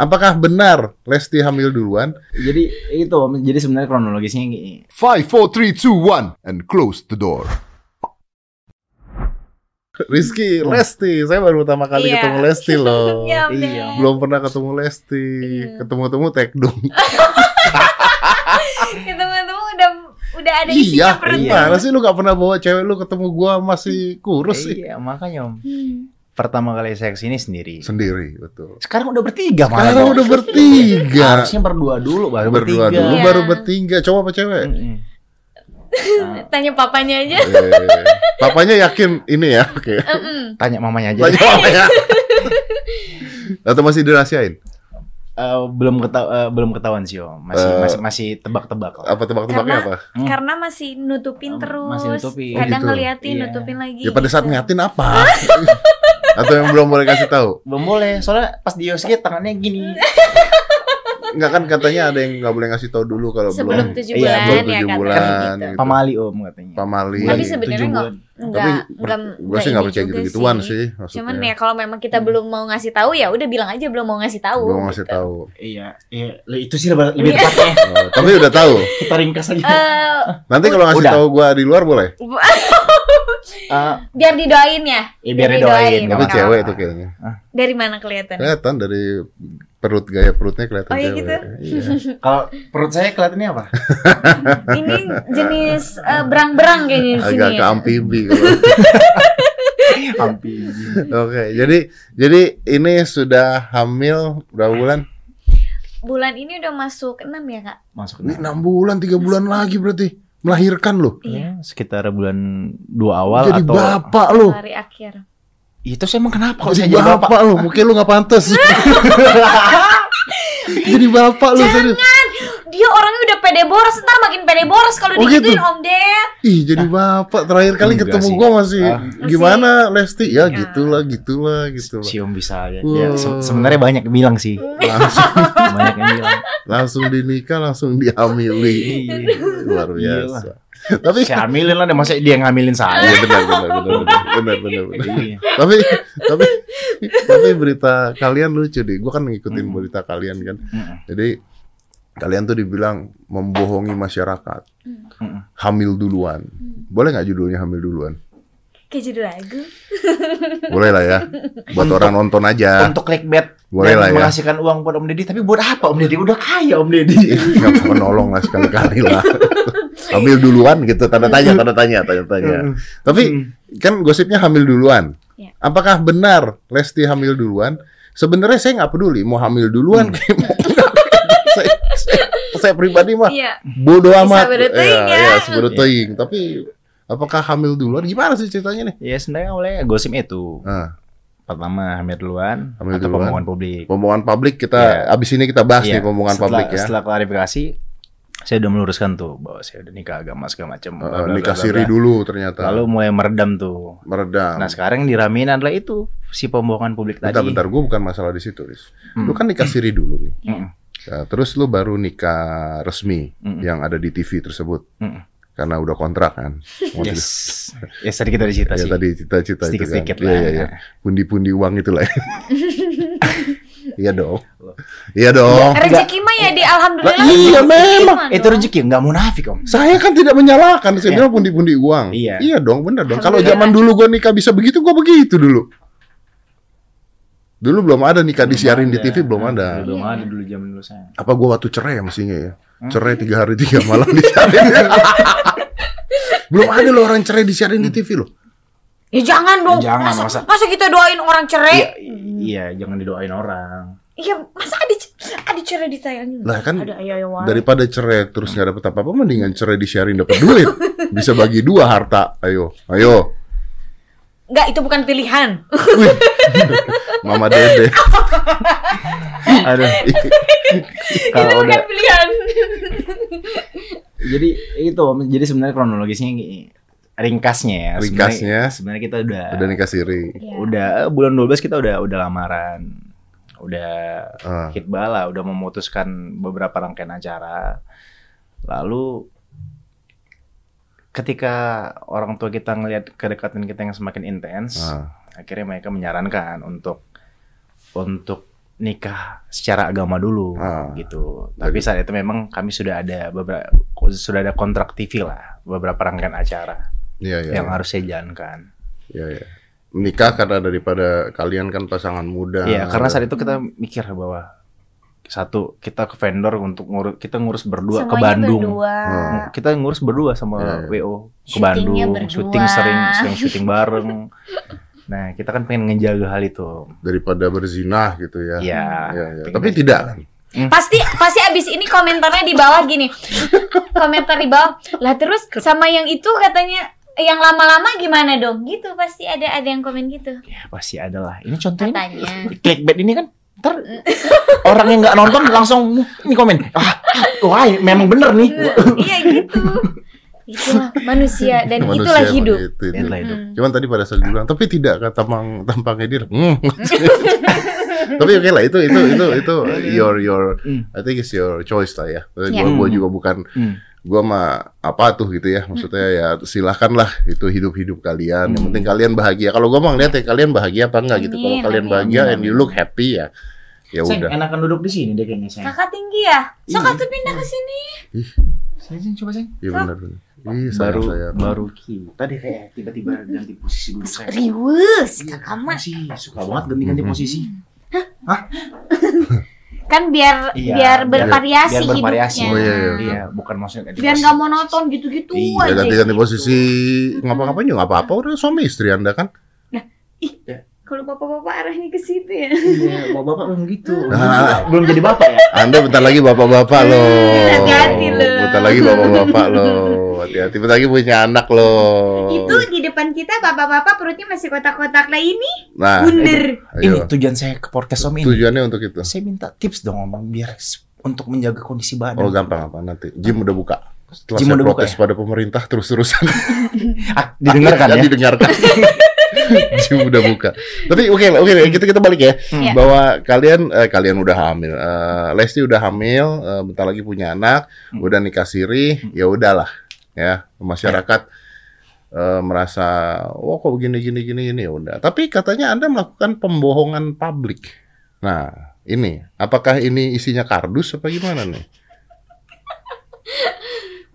Apakah benar Lesti hamil duluan? Jadi itu jadi sebenarnya kronologisnya gini. Five, four, three, two, one, and close the door. Rizky, Lesti, saya baru pertama kali Iya. ketemu Lesti loh. Iya, Iya. Belum pernah ketemu Lesti. Iya. Ketemu-temu tekdung. Ketemu-temu udah udah ada iya, isinya perutnya. gimana sih lu gak pernah bawa cewek lu ketemu gua masih kurus sih? Iya, makanya Om. Hmm. Pertama kali saya ke sini sendiri. Sendiri, betul. Sekarang udah bertiga malah. Sekarang udah bertiga. Harusnya berdua dulu baru Berdua bertiga. dulu Iya. baru bertiga. Coba apa cewek? Mm-mm. Nah, Tanya papanya aja. Eh, Papanya yakin ini ya? Oke. Mm-mm. tanya mamanya aja. Tanya papanya. Atau masih dirahasiain? Eh, belum keta- eh, belum ketahuan sih Om. Masih Eh, masih masih tebak-tebak. Apa tebak-tebaknya apa? Hmm. Karena masih nutupin Oh, terus. masih nutupin. Oh, Kadang gitu. ngeliatin, Iya. nutupin lagi. Ya pada saat gitu. ngeliatin apa? Atau yang belum boleh kasih tahu? Belum boleh, soalnya pas di Yosuke tangannya gini. Enggak kan katanya ada yang nggak boleh ngasih tahu dulu kalau Sebelum belum tujuh Iya, bulan belum ya tujuh bulan. gitu. Gitu. Pamali Om katanya. pamali. Tapi sebenarnya tujuh nggak bulan. Tapi enggak enggak gue sih nggak percaya gitu-gituan sih. Cuman maksudnya. ya kalau memang kita belum mau ngasih tahu ya udah bilang aja belum mau ngasih tahu. belum ngasih gitu. tahu. Iya, iya, itu sih lebih lebih tepatnya. Oh, tapi udah tahu. Kita ringkas aja. Eh, Nanti kalau ngasih tahu gua di luar boleh. Eh, biar didoain ya. Ya, biar didoain, Tapi Nggak cewek itu kayaknya. Dari mana kelihatan? Kelihatan dari perut gaya perutnya kelihatan Oh, iya gitu? Iya. kalau perut saya kelihatannya apa? Ini jenis eh, berang-berang kayaknya di sini Agak ke ya. amfibi kalau. Oke, jadi jadi ini sudah hamil berapa bulan? Bulan ini udah masuk 6 ya, Kak? Masuk Ini enam. 6 bulan, 3 bulan lagi berarti melahirkan loh. Iya. Ya, sekitar bulan dua awal Jadi atau bapak lo. Hari akhir. itu saya emang kenapa kalau saya Jadi jadi bapak, bapak? lo, mungkin lu gak pantas. jadi bapak lu serius. Jangan! Dia orangnya udah pede boros, ntar makin pede boros kalau Oh, digituin gitu? Om Ded. Ih, jadi bapak terakhir kali Enggak ketemu sih. gua masih Ah. gimana Lesti? Ya Ya. gitulah, gitulah, gitulah. Si Om bisa ya. Wow. Ya, se- sebenarnya banyak yang bilang sih. Langsung banyak yang bilang. langsung dinikah, langsung dihamili. Iya. Luar biasa. Tapi Saya hamilin lah, deh, masa dia ngamilin Iya saya. benar benar benar benar benar benar. benar. Iya. tapi tapi tapi berita kalian lucu deh. Gue kan ngikutin Mm. berita kalian kan. Mm-mm. Jadi kalian tuh dibilang membohongi masyarakat, Mm-mm. hamil duluan. Boleh nggak judulnya hamil duluan? Kayak judul lagu. Boleh lah ya. Buat orang nonton aja. Untuk clickbait Boleh dan lah ya. menghasilkan uang buat Om Deddy, tapi buat apa Om Deddy? Udah kaya Om Deddy. Nggak apa nolong lah sekali-kali lah. hamil duluan gitu. Tanda tanya, tanda tanya, tanda tanya. Tapi kan gosipnya hamil duluan. Ya. Apakah benar Lesti hamil duluan? Sebenarnya saya nggak peduli mau hamil duluan kayak mau. saya, saya, saya pribadi mah Iya. bodoh amat. teing ya. ya, teing. Tapi apakah hamil duluan? Gimana sih ceritanya nih? Ya sebenarnya oleh gosip itu. Nah, Pertama hamil duluan Hamil atau duluan. pembohongan publik. pembohongan publik kita abis ini kita bahas Iya, nih pembohongan setelah, publik ya. Setelah klarifikasi, saya udah meluruskan tuh bahwa saya udah nikah agama segala macam. bla, nikah siri dulu ternyata. Lalu mulai meredam tuh. meredam. Nah sekarang yang diramein adalah itu si pembohongan publik bentar, tadi. bentar, gue bukan masalah di situ, Riz. Hmm. Lu kan nikah siri dulu nih. Mm-mm. Nah, terus lu baru nikah resmi Mm-mm. yang ada di TV tersebut. Mm-mm. Karena udah kontrak kan. Yes. Ya tadi kita cerita Ya, sih. tadi cita-cita itu kan. Sedikit-sedikit Iya, lah. iya, iya. Pundi-pundi uang itu lah. iya dong. Iya dong. Rezeki mah ya di alhamdulillah. Lah, iya, memang. Itu rezeki nggak munafik om. Saya kan tidak menyalahkan. Saya Iya. bilang pundi-pundi uang. Iya. dong, benar dong. Kalau zaman dulu gua nikah bisa begitu, gua begitu dulu. Dulu belum ada nikah disiarin di TV, belum ada. Belum Iya. ada dulu zaman dulu saya. Apa gua waktu cerai ya mestinya ya? Hmm. Cerai tiga hari tiga malam disiarin. belum ada loh orang cerai disiarin di TV loh. Ya jangan dong. Jangan, masa, masa- masa kita doain orang Iya, cerai? iya, jangan didoain orang. Iya, masa ada ada cerai ditayangin? Lah, kan ada ayo ayo wae. Daripada cerai terus nggak dapet apa-apa, mendingan cerai disiarin dapat duit. Bisa bagi dua harta. Ayo, ayo. Enggak, itu bukan pilihan. Mama Dede. Aduh. itu Kalau bukan udah pilihan. jadi itu jadi sebenarnya kronologisnya gini. ringkasnya ya. sebenarnya- Ringkasnya. Sebenarnya kita udah Udah nikah siri. Iya. udah bulan 12 kita udah udah lamaran. Udah Ah. hit bala, udah memutuskan beberapa rangkaian acara. Lalu ketika orang tua kita ngelihat kedekatan kita yang semakin intens, Ah. akhirnya mereka menyarankan untuk untuk nikah secara agama dulu Ah. gitu. Tapi saat itu memang kami sudah ada beberapa sudah ada kontrak TV lah, beberapa rangkaian acara Iya, iya. yang harus saya jalankan. Iya, iya. Menikah karena daripada kalian kan pasangan muda. Iya, karena saat itu kita mikir bahwa satu kita ke vendor untuk ngurus kita ngurus berdua ke Semuanya Bandung. berdua. Hmm. Kita ngurus berdua sama Iya, iya. WO ke Bandung, berdua. syuting sering sering syuting bareng. Nah, kita kan pengen ngejaga hal itu. daripada berzinah gitu ya. Iya. Iya, iya. pengen Tapi gitu. tidak kan? Pasti pasti abis ini komentarnya di bawah gini. Komentar di bawah. Lah terus sama yang itu katanya yang lama-lama gimana dong? Gitu pasti ada ada yang komen gitu. Ya, pasti ada lah. Ini contohnya Katanya. clickbait ini kan ntar orang yang nggak nonton langsung ini komen ah wah memang bener nih iya gitu. Itulah manusia dan Manusia itulah hidup. begitu, itu. Itulah hidup. Mm. Cuman tadi pada saat bilang, tapi tidak kata tampang tampangnya dia. Hmm. tapi oke lah itu itu itu itu your your Hmm. I think it's your choice lah ya. Iya. Gua, gua juga bukan Hmm. Gua mah apa tuh gitu ya. Maksudnya ya silahkan lah itu hidup-hidup kalian. Yang Hmm. penting kalian bahagia. Kalau gua mau ngeliat ya kalian bahagia apa enggak gitu. Kalau Amin, kalian amin. bahagia Amin, and you look happy ya ya Sayang, udah. enakan duduk di sini deh kayaknya sayang. Kakak tinggi ya? Iya. Sok atuh pindah ke sini. Sayang, sayang, coba sayang. Iya benar. benar. Ih, baru sayang, sayang. baru kita deh kayak tiba-tiba ganti posisi dulu sayang. Riwes, Iya, kakak mah. sih suka banget ganti-ganti Mhm. posisi. Kan biar Iya, biar biar- bervariasi biar bervariasi. hidupnya. Oh, iya, iya. Iya, bukan maksudnya ganti Biar nggak monoton gitu-gitu Iya, Ya aja. ganti-ganti gitu. posisi ngapa-ngapain juga nggak apa-apa udah suami istri anda kan. Kalau bapak-bapak arahnya ke situ ya. Iya, bapak-bapak belum gitu. Ah. Belum jadi bapak ya? Anda bentar lagi bapak-bapak loh. Hati-hati loh. Bentar lagi bapak-bapak loh. Hati-hati bentar lagi punya anak loh. Itu di depan kita bapak-bapak perutnya masih kotak-kotak lah ini. Nah, Bunder. Ini ayo. tujuan saya ke podcast Om ini. Tujuannya untuk itu. Saya minta tips dong Om biar untuk menjaga kondisi badan. Oh gampang apa nanti? Gym udah buka. Setelah Gym saya udah buka protes pada pemerintah terus-terusan. Ah, didengarkan ya. didengarkan. Gym udah buka. Tapi oke oke kita kita balik ya. Iya. Bahwa kalian eh, kalian udah hamil. Eh, Lesti udah hamil, eh, bentar lagi punya anak, Hmm. udah nikah siri, ya udahlah ya masyarakat eh, merasa oh kok begini gini gini gini ya udah. Tapi katanya Anda melakukan pembohongan publik. Nah, ini apakah ini isinya kardus apa gimana nih?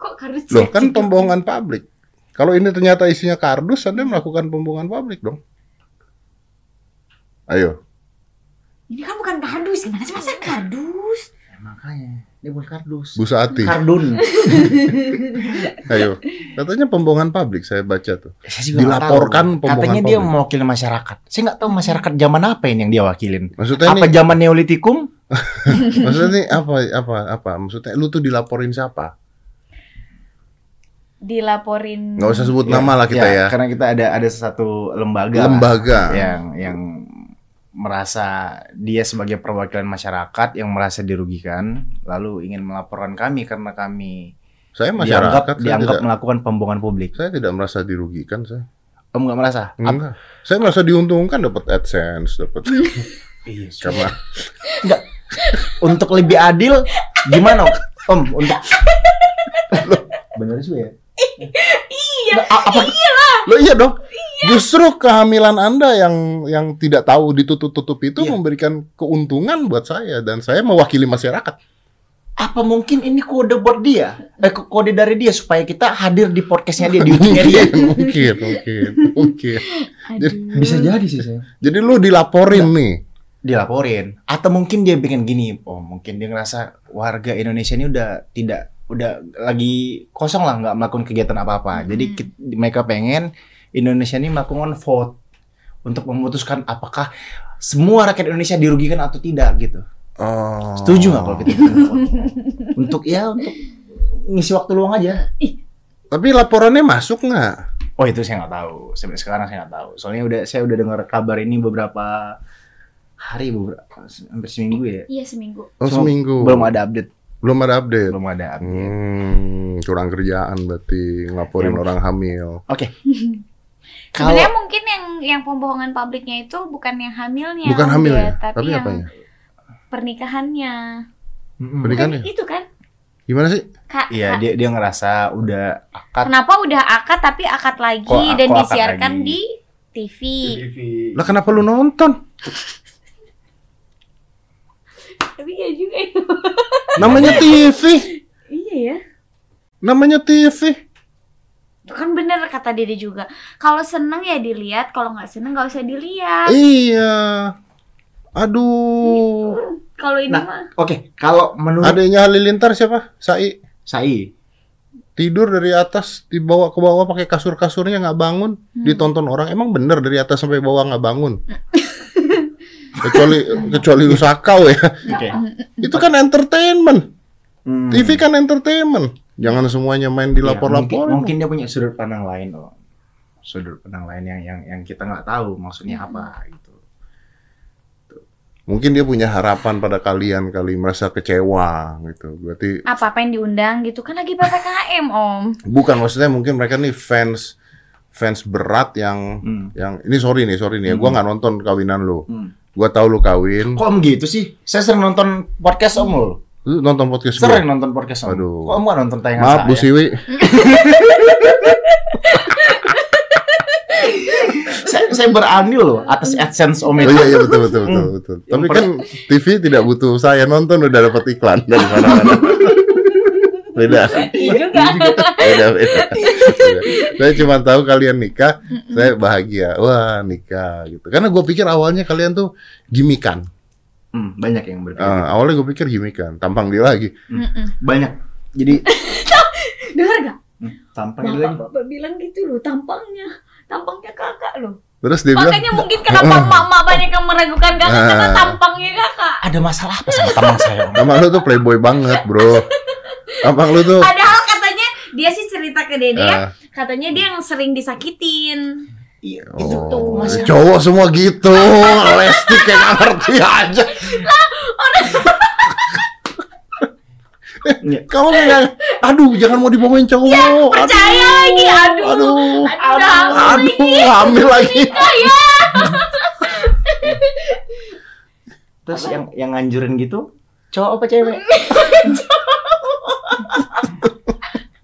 Kok harus Loh, kan pembohongan publik. Kalau ini ternyata isinya kardus, Anda melakukan pembohongan publik dong. Ayo. Ini kan bukan kardus, gimana sih masa kardus? Ya, makanya ini bukan kardus. Bu Saati. Kardun. Ayo. Katanya pembohongan publik saya baca tuh. Saya juga Dilaporkan tahu. pembohongan Katanya dia mewakili masyarakat. Saya nggak tahu masyarakat zaman apa ini yang dia wakilin. Maksudnya Apa ini zaman Neolitikum? maksudnya ini apa apa apa? Maksudnya lu tuh dilaporin siapa? Dilaporin. Nggak usah sebut nama lah kita ya. Karena kita ada ada satu lembaga, lah Lembaga. yang yang merasa dia sebagai perwakilan masyarakat yang merasa dirugikan lalu ingin melaporkan kami karena kami Saya dianggap masyarakat saya dianggap tidak, melakukan pembohongan publik. saya tidak merasa dirugikan saya. Om nggak merasa? Enggak. Saya merasa diuntungkan dapat AdSense, dapat Iya, karena Enggak. Untuk lebih adil gimana Om? Untuk Bener sih ya? Iya. Apa? Loh iya dong. Justru kehamilan Anda yang yang tidak tahu ditutup-tutup itu Iya. memberikan keuntungan buat saya dan saya mewakili masyarakat. Apa mungkin ini kode buat dia? Eh, ko- kode dari dia supaya kita hadir di podcastnya dia di YouTube-nya dia. mungkin, mungkin, mungkin. Bisa jadi sih saya. Jadi lu dilaporin nih. Dilaporin. Atau mungkin dia bikin gini. Oh, mungkin dia ngerasa warga Indonesia ini udah tidak udah lagi kosong lah nggak melakukan kegiatan apa-apa. Jadi Hmm. kit- mereka pengen Indonesia ini melakukan vote untuk memutuskan apakah semua rakyat Indonesia dirugikan atau tidak gitu. Oh. Setuju nggak kalau kita untuk ya untuk ngisi waktu luang aja. Tapi laporannya masuk nggak? Oh itu saya nggak tahu. Sampai sekarang saya nggak tahu. Soalnya udah saya udah dengar kabar ini beberapa hari beberapa hampir seminggu ya. Iya seminggu. Oh, Cuma seminggu. Belum ada update. Belum ada update. Belum ada update. Hmm, kurang kerjaan berarti ngelaporin Yang- orang hamil. Oke. Sebenarnya Kalau mungkin yang yang pembohongan publiknya itu bukan yang hamilnya, Bukan Om, hamil dia, ya, tapi, tapi yang apanya? pernikahannya. Pernikahan- Kan itu kan? Gimana sih? Kak, Iya Kak, dia dia ngerasa udah akad. kenapa udah akad tapi akad lagi Kok- dan kok akad disiarkan lagi? di TV? Lah kenapa lu nonton? Juga ya. Namanya TV. Iya ya. Namanya TV. Kan bener kata Dede juga. Kalau seneng ya dilihat, kalau nggak seneng nggak usah dilihat. Iya. Aduh. Kalau ini Nah, mah Oke, kalau menurut Adanya Halilintar siapa? Sai. Sai, Tidur dari atas dibawa ke bawah pakai kasur-kasurnya nggak bangun, ditonton orang. Emang bener dari atas sampai bawah nggak bangun? Kecuali kecuali lu sakau ya. oke. Itu kan entertainment. Hmm. TV kan entertainment. Jangan semuanya main Iya, dilapor-lapor. mungkin, mungkin dia punya sudut pandang lain loh. Sudut pandang lain yang yang yang kita nggak tahu maksudnya apa gitu. Mungkin dia punya harapan pada kalian kali merasa kecewa gitu. Berarti apa apa yang diundang gitu kan lagi ppkm om. bukan maksudnya mungkin mereka nih fans fans berat yang Hmm. yang ini sorry nih sorry nih ya gua nggak nonton kawinan lu. Hmm. Gua tahu lu kawin. Kok om gitu sih? Saya sering nonton podcast om lo. Lu nonton podcast gua? Sering nonton podcast om. Aduh. Kok om nggak nonton tayangan Maaf saya? Bu Siwi. saya, saya berandil loh atas AdSense om Oh itu. iya iya betul betul betul Hmm. betul. Tapi kan TV tidak butuh saya nonton udah dapat iklan dari mana-mana. Beda. Iya juga. beda, beda. Beda. Saya cuma tahu kalian nikah, saya bahagia. Wah nikah gitu. Karena gue pikir awalnya kalian tuh gimikan. Hmm, banyak yang berpikir. Ah, awalnya gue pikir gimikan. Tampang dia lagi. Mm-mm. Banyak. Jadi Dengar gak? hmm, tampang itu lagi. Bapak, bapak bilang gitu loh tampangnya. Tampangnya kakak loh. Terus dia bilang, Makanya mungkin kenapa emak-emak banyak yang meragukan kakak karena Ah. tampangnya kakak. Ada masalah apa sama tampang saya tampang lu tuh playboy banget bro. Tampang lu tuh. Padahal katanya dia sih cerita ke Dede ya, ah, katanya dia yang sering disakitin. Iya, itu oh, tuh masalah. cowok semua gitu. Lesti kayak ngerti aja. Iya. Kamu kayak, aduh jangan mau dibohongin cowok. aduh, Percaya lagi, aduh. aduh, Aduh, hamil aduh, hamil lagi. Terus yang yang nganjurin gitu cowok apa cewek?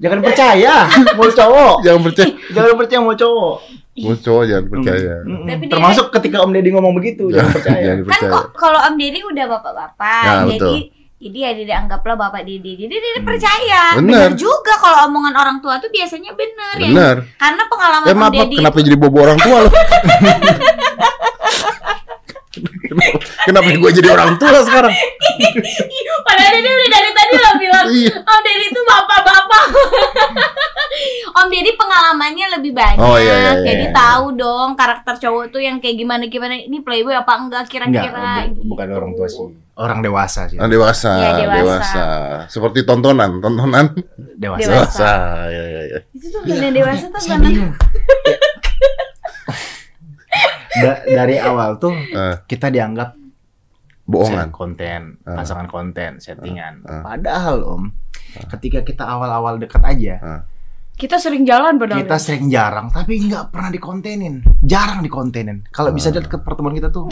Jangan percaya, mau cowok. Jangan percaya. Jangan percaya mau cowok. Mau cowok jangan percaya. Mm, mm, Tapi dia- Termasuk ketika Om Deddy ngomong begitu, jangan percaya. Jangan Kan dipercaya. kok kalau Om Deddy udah bapak-bapak, Ya, jadi betul. Jadi ya Dede anggaplah bapak Dede. Jadi Dede percaya. Bener. juga kalau omongan orang tua tuh biasanya bener, ya. Karena pengalaman Om maaf, Deddy kenapa jadi bobo orang tua lo? kenapa, kenapa gue jadi orang tua sekarang? Padahal Dede udah dari tadi lo bilang Iya. Om Deddy itu bapak-bapak. Om Deddy pengalamannya lebih banyak, Oh, iya, iya, iya, jadi iya. tahu dong karakter cowok tuh yang kayak gimana gimana. Ini playboy apa enggak kira-kira? bu- bukan orang tua sih. Orang dewasa sih. Ah, dewasa, Iya, dewasa, dewasa. Seperti tontonan, tontonan Dewasa. Dewasa. dewasa. Ya, ya, ya. Itu tuh bener dewasa tuh bingung. Da- dari awal tuh Eh, kita dianggap bohongan. konten, Ah. pasangan konten, settingan. Ah. Padahal Om, ketika kita awal-awal dekat aja, Kita sering jalan padahal. kita sering jarang, tapi nggak pernah dikontenin, jarang dikontenin. Kalau bisa Ah. lihat ke pertemuan kita tuh,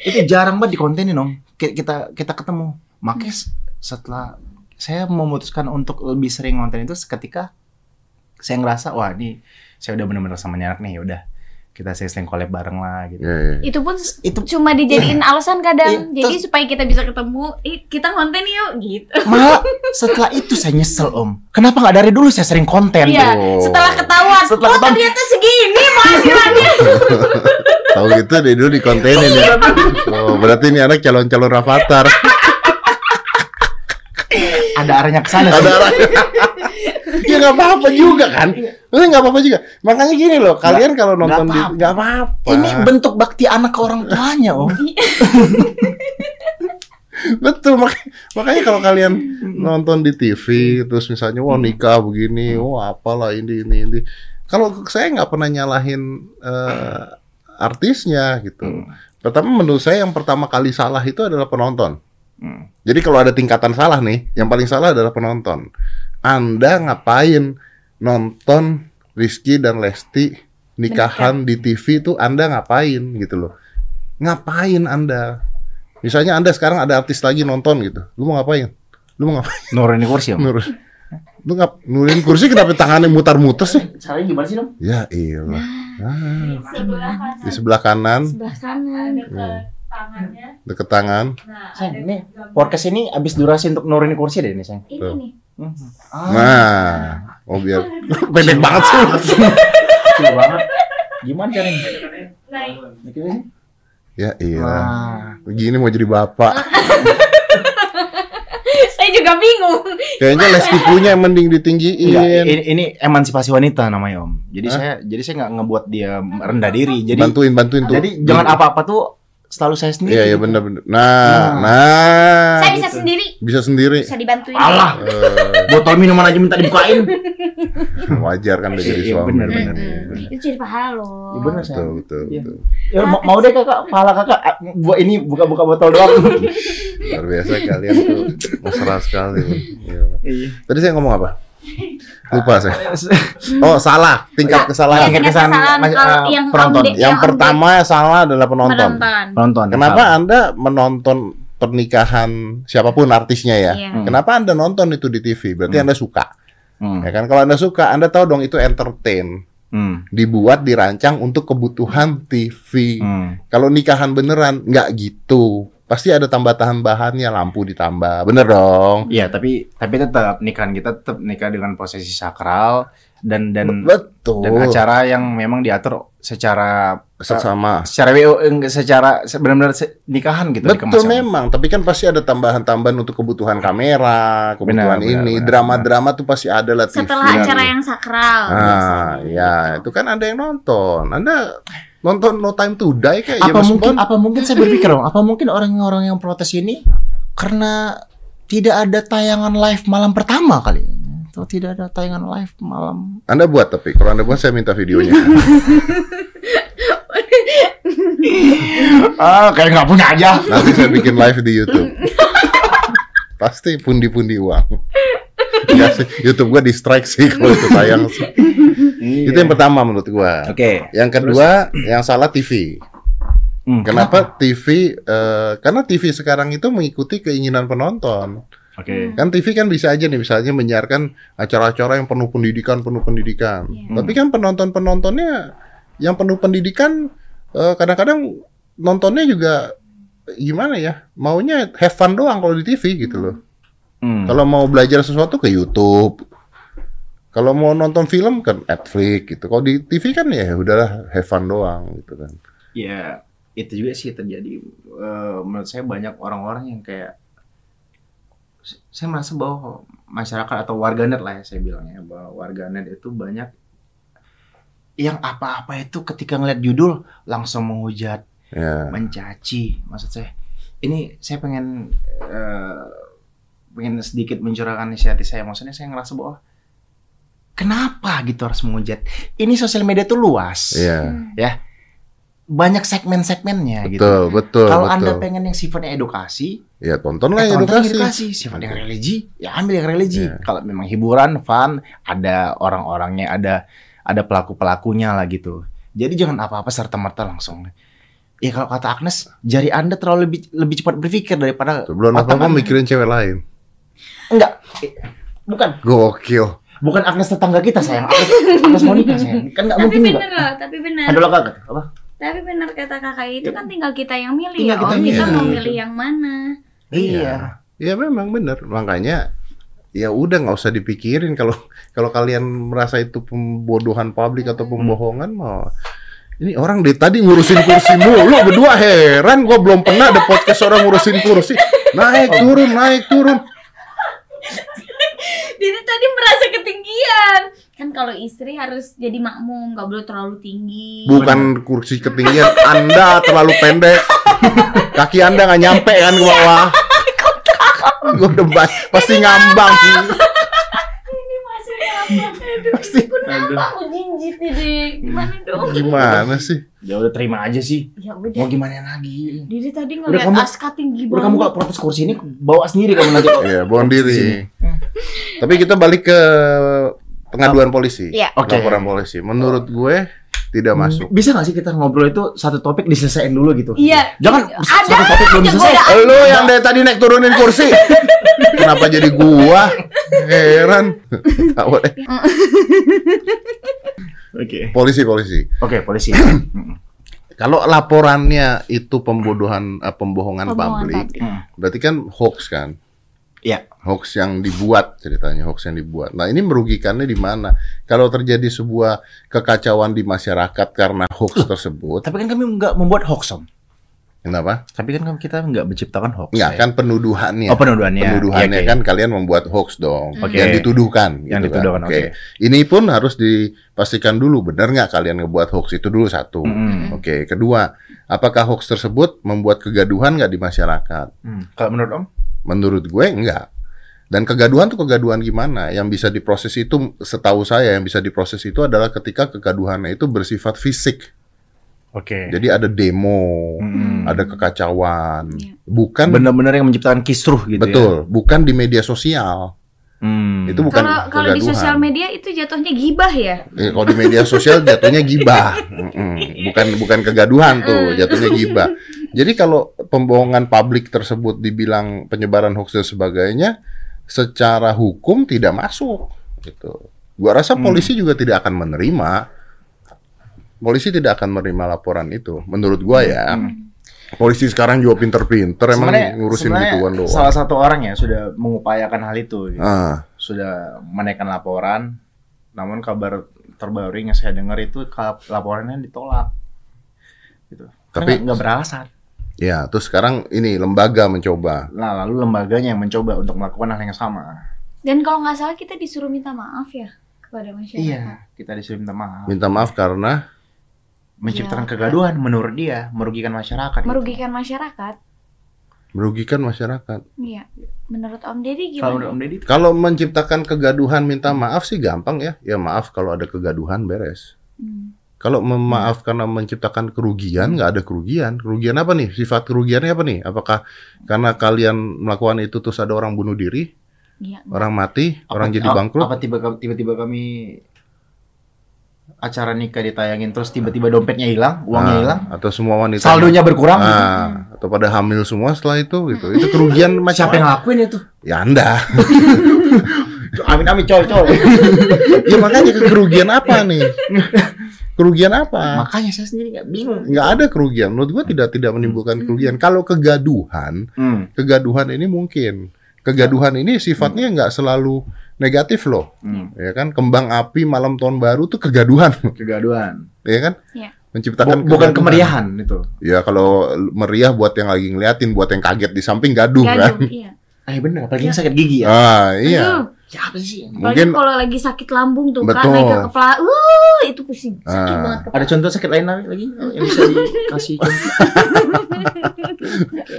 itu jarang banget dikontenin Om. Ki- Kita kita ketemu, makanya s- setelah saya memutuskan untuk lebih sering konten itu ketika saya ngerasa wah ini saya udah benar-benar sama nyarak nih, udah kita sering collab bareng lah gitu. Ya, ya. itu pun Itu cuma dijadiin alasan kadang. Iya, Jadi supaya kita bisa ketemu, "Ih, kita konten yuk gitu. Malah setelah itu saya nyesel om. Kenapa nggak dari dulu saya sering konten? Iya, Oh. setelah ketahuan, Setelah oh ketahuan. ternyata segini penghasilannya. Tahu gitu dari dulu dikontenin ya. Oh, berarti ini anak calon-calon rafathar. Ada arahnya ke sana. Ada arahnya. ya nggak apa-apa juga kan? Ini nggak apa-apa juga. Makanya gini loh, kalian kalau nonton di apa-apa. nggak apa-apa. Ini bentuk bakti anak ke orang tuanya om. Betul mak- makanya kalau kalian nonton di TV terus misalnya wah nikah begini, wah apalah ini ini ini. Kalau saya nggak pernah nyalahin eh, artisnya gitu. Hmm. Pertama menurut saya yang pertama kali salah itu adalah penonton. Hmm. Jadi kalau ada tingkatan salah nih, yang paling salah adalah penonton. Anda ngapain nonton Rizky dan Lesti nikahan di TV itu Anda ngapain gitu loh. Ngapain Anda? Misalnya Anda sekarang ada artis lagi nonton gitu. Lu mau ngapain? Lu mau ngapain? Nurunin kursi om. Nur. Lu ngap nurunin kursi kenapa tangannya mutar-muter sih? Caranya gimana sih dong? Ya iyalah. Ah, Sebelah di sebelah kanan. sebelah kanan. Tangannya. deket tangan. Nah, Sayang, ini podcast ini abis durasi untuk nurunin kursi deh ini sayang. Ini Tuh. nih. Hmm. Nah, oh biar pendek banget sih. Kecil banget. Gimana caranya? Naik. Bikinnya? Ya iya. Wah. Begini mau jadi bapak. Saya juga bingung. Kayaknya les tipunya mending Enggak, ditinggiin. ini, ini emansipasi wanita namanya om. Jadi Hah? saya jadi saya nggak ngebuat dia rendah diri. Jadi bantuin bantuin tuh. jadi jangan apa-apa tuh selalu saya sendiri. Iya iya gitu. benar benar. Nah, nah. Saya bisa gitu. sendiri. Bisa sendiri. Bisa dibantuin. Alah, Eh, botol minuman aja minta dibukain. wajar kan udah jadi Iya, suami. benar, Mm-mm. benar. Itu jadi pahala loh. Iya, benar. Betul betul Iya. betul. Ya, mau, mau deh kakak, pahala kakak. Ah, Buat ini buka-buka botol doang. Luar biasa kalian tuh mesra sekali. Iya. Iya. Tadi saya ngomong apa? Lupa saya. Oh salah, tingkat kesalahan. Tingkat Tingkat kesalahan, kesalahan mas- kalau eh, yang penonton. Yang yang pertama salah adalah penonton. menonton. Penonton. Kenapa Anda menonton pernikahan siapa pun artisnya ya? Iya. Hmm. Kenapa Anda nonton itu di TV? Berarti Hmm. Anda suka. Hmm. Ya kan kalau Anda suka, Anda tahu dong itu entertain. Hmm. Dibuat, dirancang untuk kebutuhan TV. Hmm. Kalau nikahan beneran nggak gitu. Pasti ada tambah-tambahannya, lampu ditambah. Bener dong. Iya, tapi tapi tetap nikahan kita tetap nikah dengan posisi sakral dan dan Betul. dan acara yang memang diatur secara Sesama. secara WO enggak secara se- benar-benar nikahan gitu Betul dikemasnya. memang, tapi kan pasti ada tambahan-tambahan untuk kebutuhan kamera, kebutuhan Benar, benar, ini, benar, drama-drama tuh pasti ada lah TV. Setelah acara yang sakral. Nah, biasanya. ya itu kan ada yang nonton. Anda nonton No Time to Die kayak Apa James mungkin Bond? apa mungkin saya berpikir dong, apa mungkin orang-orang yang protes ini karena tidak ada tayangan live malam pertama kali? Atau tidak ada tayangan live malam Anda buat tapi kalau Anda buat saya minta videonya. Ah, kayak nggak punya aja. Nanti saya bikin live di YouTube. Pasti pundi-pundi uang. Ya sih, YouTube gua di strike sih kalau itu tayang. sih. Itu yang pertama menurut gua. Oke. Yang kedua, yang salah TV. Hmm, Kenapa TV? eh, karena TV sekarang itu mengikuti keinginan penonton. Oke. Kan TV kan bisa aja nih, misalnya menyiarkan acara-acara yang penuh pendidikan, penuh pendidikan. Iya. Tapi kan penonton-penontonnya yang penuh pendidikan eh, kadang-kadang nontonnya juga gimana ya? Maunya have fun doang kalau di TV gitu loh. Hmm. Kalau mau belajar sesuatu ke YouTube. Kalau mau nonton film kan Netflix gitu. Kalau di TV kan ya udahlah have fun doang gitu kan. Ya, itu juga sih terjadi. Eh, menurut saya banyak orang-orang yang kayak saya merasa bahwa masyarakat atau warganet lah ya saya bilangnya bahwa warganet itu banyak yang apa-apa itu ketika ngeliat judul langsung menghujat, Ya. mencaci. Maksud saya, ini saya pengen eh, pengen sedikit mencurahkan isi hati saya. Maksudnya saya ngerasa bahwa kenapa gitu harus menghujat? Ini sosial media tuh luas, Iya. banyak segmen-segmennya gitu. Betul, betul, Kalau anda pengen yang sifatnya edukasi, Ya tontonlah yang tonton edukasi. edukasi. Sifatnya yang religi, ya ambil yang religi. Iya. Kalau memang hiburan, fun, ada orang-orangnya, ada ada pelaku-pelakunya lah gitu. Jadi jangan apa-apa serta merta langsung. Ya kalau kata Agnes, jari anda terlalu lebih lebih cepat berpikir daripada Sebelum otak apa-apa Anda. mikirin cewek lain. Enggak. Bukan, Gokil. bukan Agnes tetangga kita sayang. Agnes, Agnes mau nikah sayang. Kan nggak Tapi mungkin juga. bener loh, tapi bener. Ada lah kakak. Apa? Tapi bener kata kakak itu kan tinggal kita yang milih Tinggal ya. kita Om, kita mau milih yang mana. Iya. Ya memang benar. Makanya ya udah nggak usah dipikirin kalau kalau kalian merasa itu pembodohan publik atau pembohongan mau ini orang dari tadi ngurusin kursi mulu berdua heran gua belum pernah ada podcast orang ngurusin kursi naik turun naik turun Jadi tadi merasa ketinggian. Kan kalau istri harus jadi makmum, nggak boleh terlalu tinggi. bukan kursi ketinggian anda terlalu pendek kaki anda nggak nyampe kan ke bawah gua udah pasti ngambang? Aduh, Pasti. pun apa aku jinjit ini. Gimana dong? gimana sih Ya udah terima aja sih. Ya Mau udah. gimana lagi? Diri tadi Udah ngeliat kamu- Aska tinggi Udah kamu banget. kalau protes kursi ini bawa sendiri kamu nanti kok. ya buang Sini. diri tapi kita balik ke pengaduan polisi Iya. Oke. laporan polisi menurut gue tidak masuk Bisa gak sih kita ngobrol itu satu topik diselesain dulu gitu? Iya. Jangan Ada satu topik belum selesai. Lu yang dari tadi naik turunin kursi. Kenapa jadi gua? Heran. Awal- eh, Oke. polisi polisi. Oke, polisi. Kalau laporannya itu pembodohan eh, pembohongan, Pembohongan publik, publik. Hmm. berarti kan hoax kan? Iya. Hoax yang dibuat ceritanya, hoax yang dibuat. Nah, ini merugikannya di mana? Kalau terjadi sebuah kekacauan di masyarakat karena hoax tersebut, Tapi kan kami nggak membuat hoax, Om. kenapa? Tapi kan kita nggak menciptakan hoax. Enggak, ya. kan penuduhannya. Oh, penuduhannya. Penuduhannya Iya, oke. kan kalian membuat hoax dong, Oke. yang dituduhkan. Yang gitu kan. dituduhkan, Oke. oke. Ini pun harus dipastikan dulu benar nggak kalian ngebuat hoax itu dulu satu. Mm-mm. Oke, kedua, apakah hoax tersebut membuat kegaduhan nggak di masyarakat? Hmm. Kalau menurut Om? Menurut gue enggak. Dan kegaduhan tuh kegaduhan gimana? Yang bisa diproses itu, setahu saya yang bisa diproses itu adalah ketika kegaduhannya itu bersifat fisik. Oke. Jadi ada demo, Mm-mm. ada kekacauan, Iya. bukan benar-benar yang menciptakan kisruh gitu betul, bukan di media sosial. Hmm. Itu bukan Kalau kalau di sosial media itu jatuhnya gibah ya. Eh, kalau di media sosial jatuhnya gibah, bukan bukan kegaduhan tuh, jatuhnya gibah. Jadi kalau pembohongan publik tersebut dibilang penyebaran hoax dan sebagainya, secara hukum tidak masuk. Gitu. Gua rasa Hmm. polisi juga tidak akan menerima. Polisi tidak akan menerima laporan itu, menurut gua ya. Hmm. Polisi sekarang juga pinter-pinter emang ngurusin gituan doang. Salah satu orang ya sudah mengupayakan hal itu, gitu. Ah, sudah menaikkan laporan. Namun kabar terbaru yang saya dengar itu laporannya ditolak. Gitu. Tapi- Tapi nggak beralasan. ya, terus sekarang ini lembaga mencoba. Nah, lalu lembaganya yang mencoba untuk melakukan hal yang sama. Dan kalau nggak salah kita disuruh minta maaf ya kepada masyarakat. Iya, kita disuruh minta maaf. Minta maaf karena Menciptakan Iya. kegaduhan menurut dia merugikan masyarakat. gitu. Merugikan masyarakat. merugikan masyarakat. Iya. Menurut Om Deddy Kalau gimana? menurut Om Deddy, Kalau menciptakan kegaduhan minta maaf sih gampang ya. Ya maaf kalau ada kegaduhan beres. Hmm. Kalau memaaf karena menciptakan kerugian, nggak ada kerugian. Kerugian apa nih? Sifat kerugiannya apa nih? Apakah karena kalian melakukan itu terus ada orang bunuh diri, Iya. orang mati, orang apa- jadi a- bangkrut? Apa tiba- tiba-tiba kami acara nikah ditayangin terus tiba-tiba dompetnya hilang, uangnya Nah, hilang, Atau semua wanita saldonya berkurang. gitu. Ah, atau pada hamil semua setelah itu gitu. Itu kerugian macam Siapa yang ngelakuin itu? Ya Anda. Amin amin coy coy. ya makanya kerugian apa nih? Kerugian apa? Makanya saya sendiri nggak bingung. nggak ada kerugian. Menurut gua tidak tidak menimbulkan kerugian. Kalau kegaduhan, Hmm. kegaduhan ini mungkin. Kegaduhan ini sifatnya nggak selalu negatif loh, Hmm. ya kan? Kembang api malam tahun baru tuh kegaduhan, Kegaduhan. ya kan? Iya. Menciptakan Bu- bukan kegaduhan. kemeriahan itu. Ya kalau meriah buat yang lagi ngeliatin, buat yang kaget di samping gaduh kan? Gaduh, iya. Eh bener, apalagi yang sakit gigi ya. Ah iya. Aduh, Ya apa sih? Mungkin kalau lagi sakit lambung tuh kan Betul. naik ke kepala, uh itu pusing, sakit Ah. banget kepala. Ada contoh sakit lain lagi yang bisa dikasih contoh?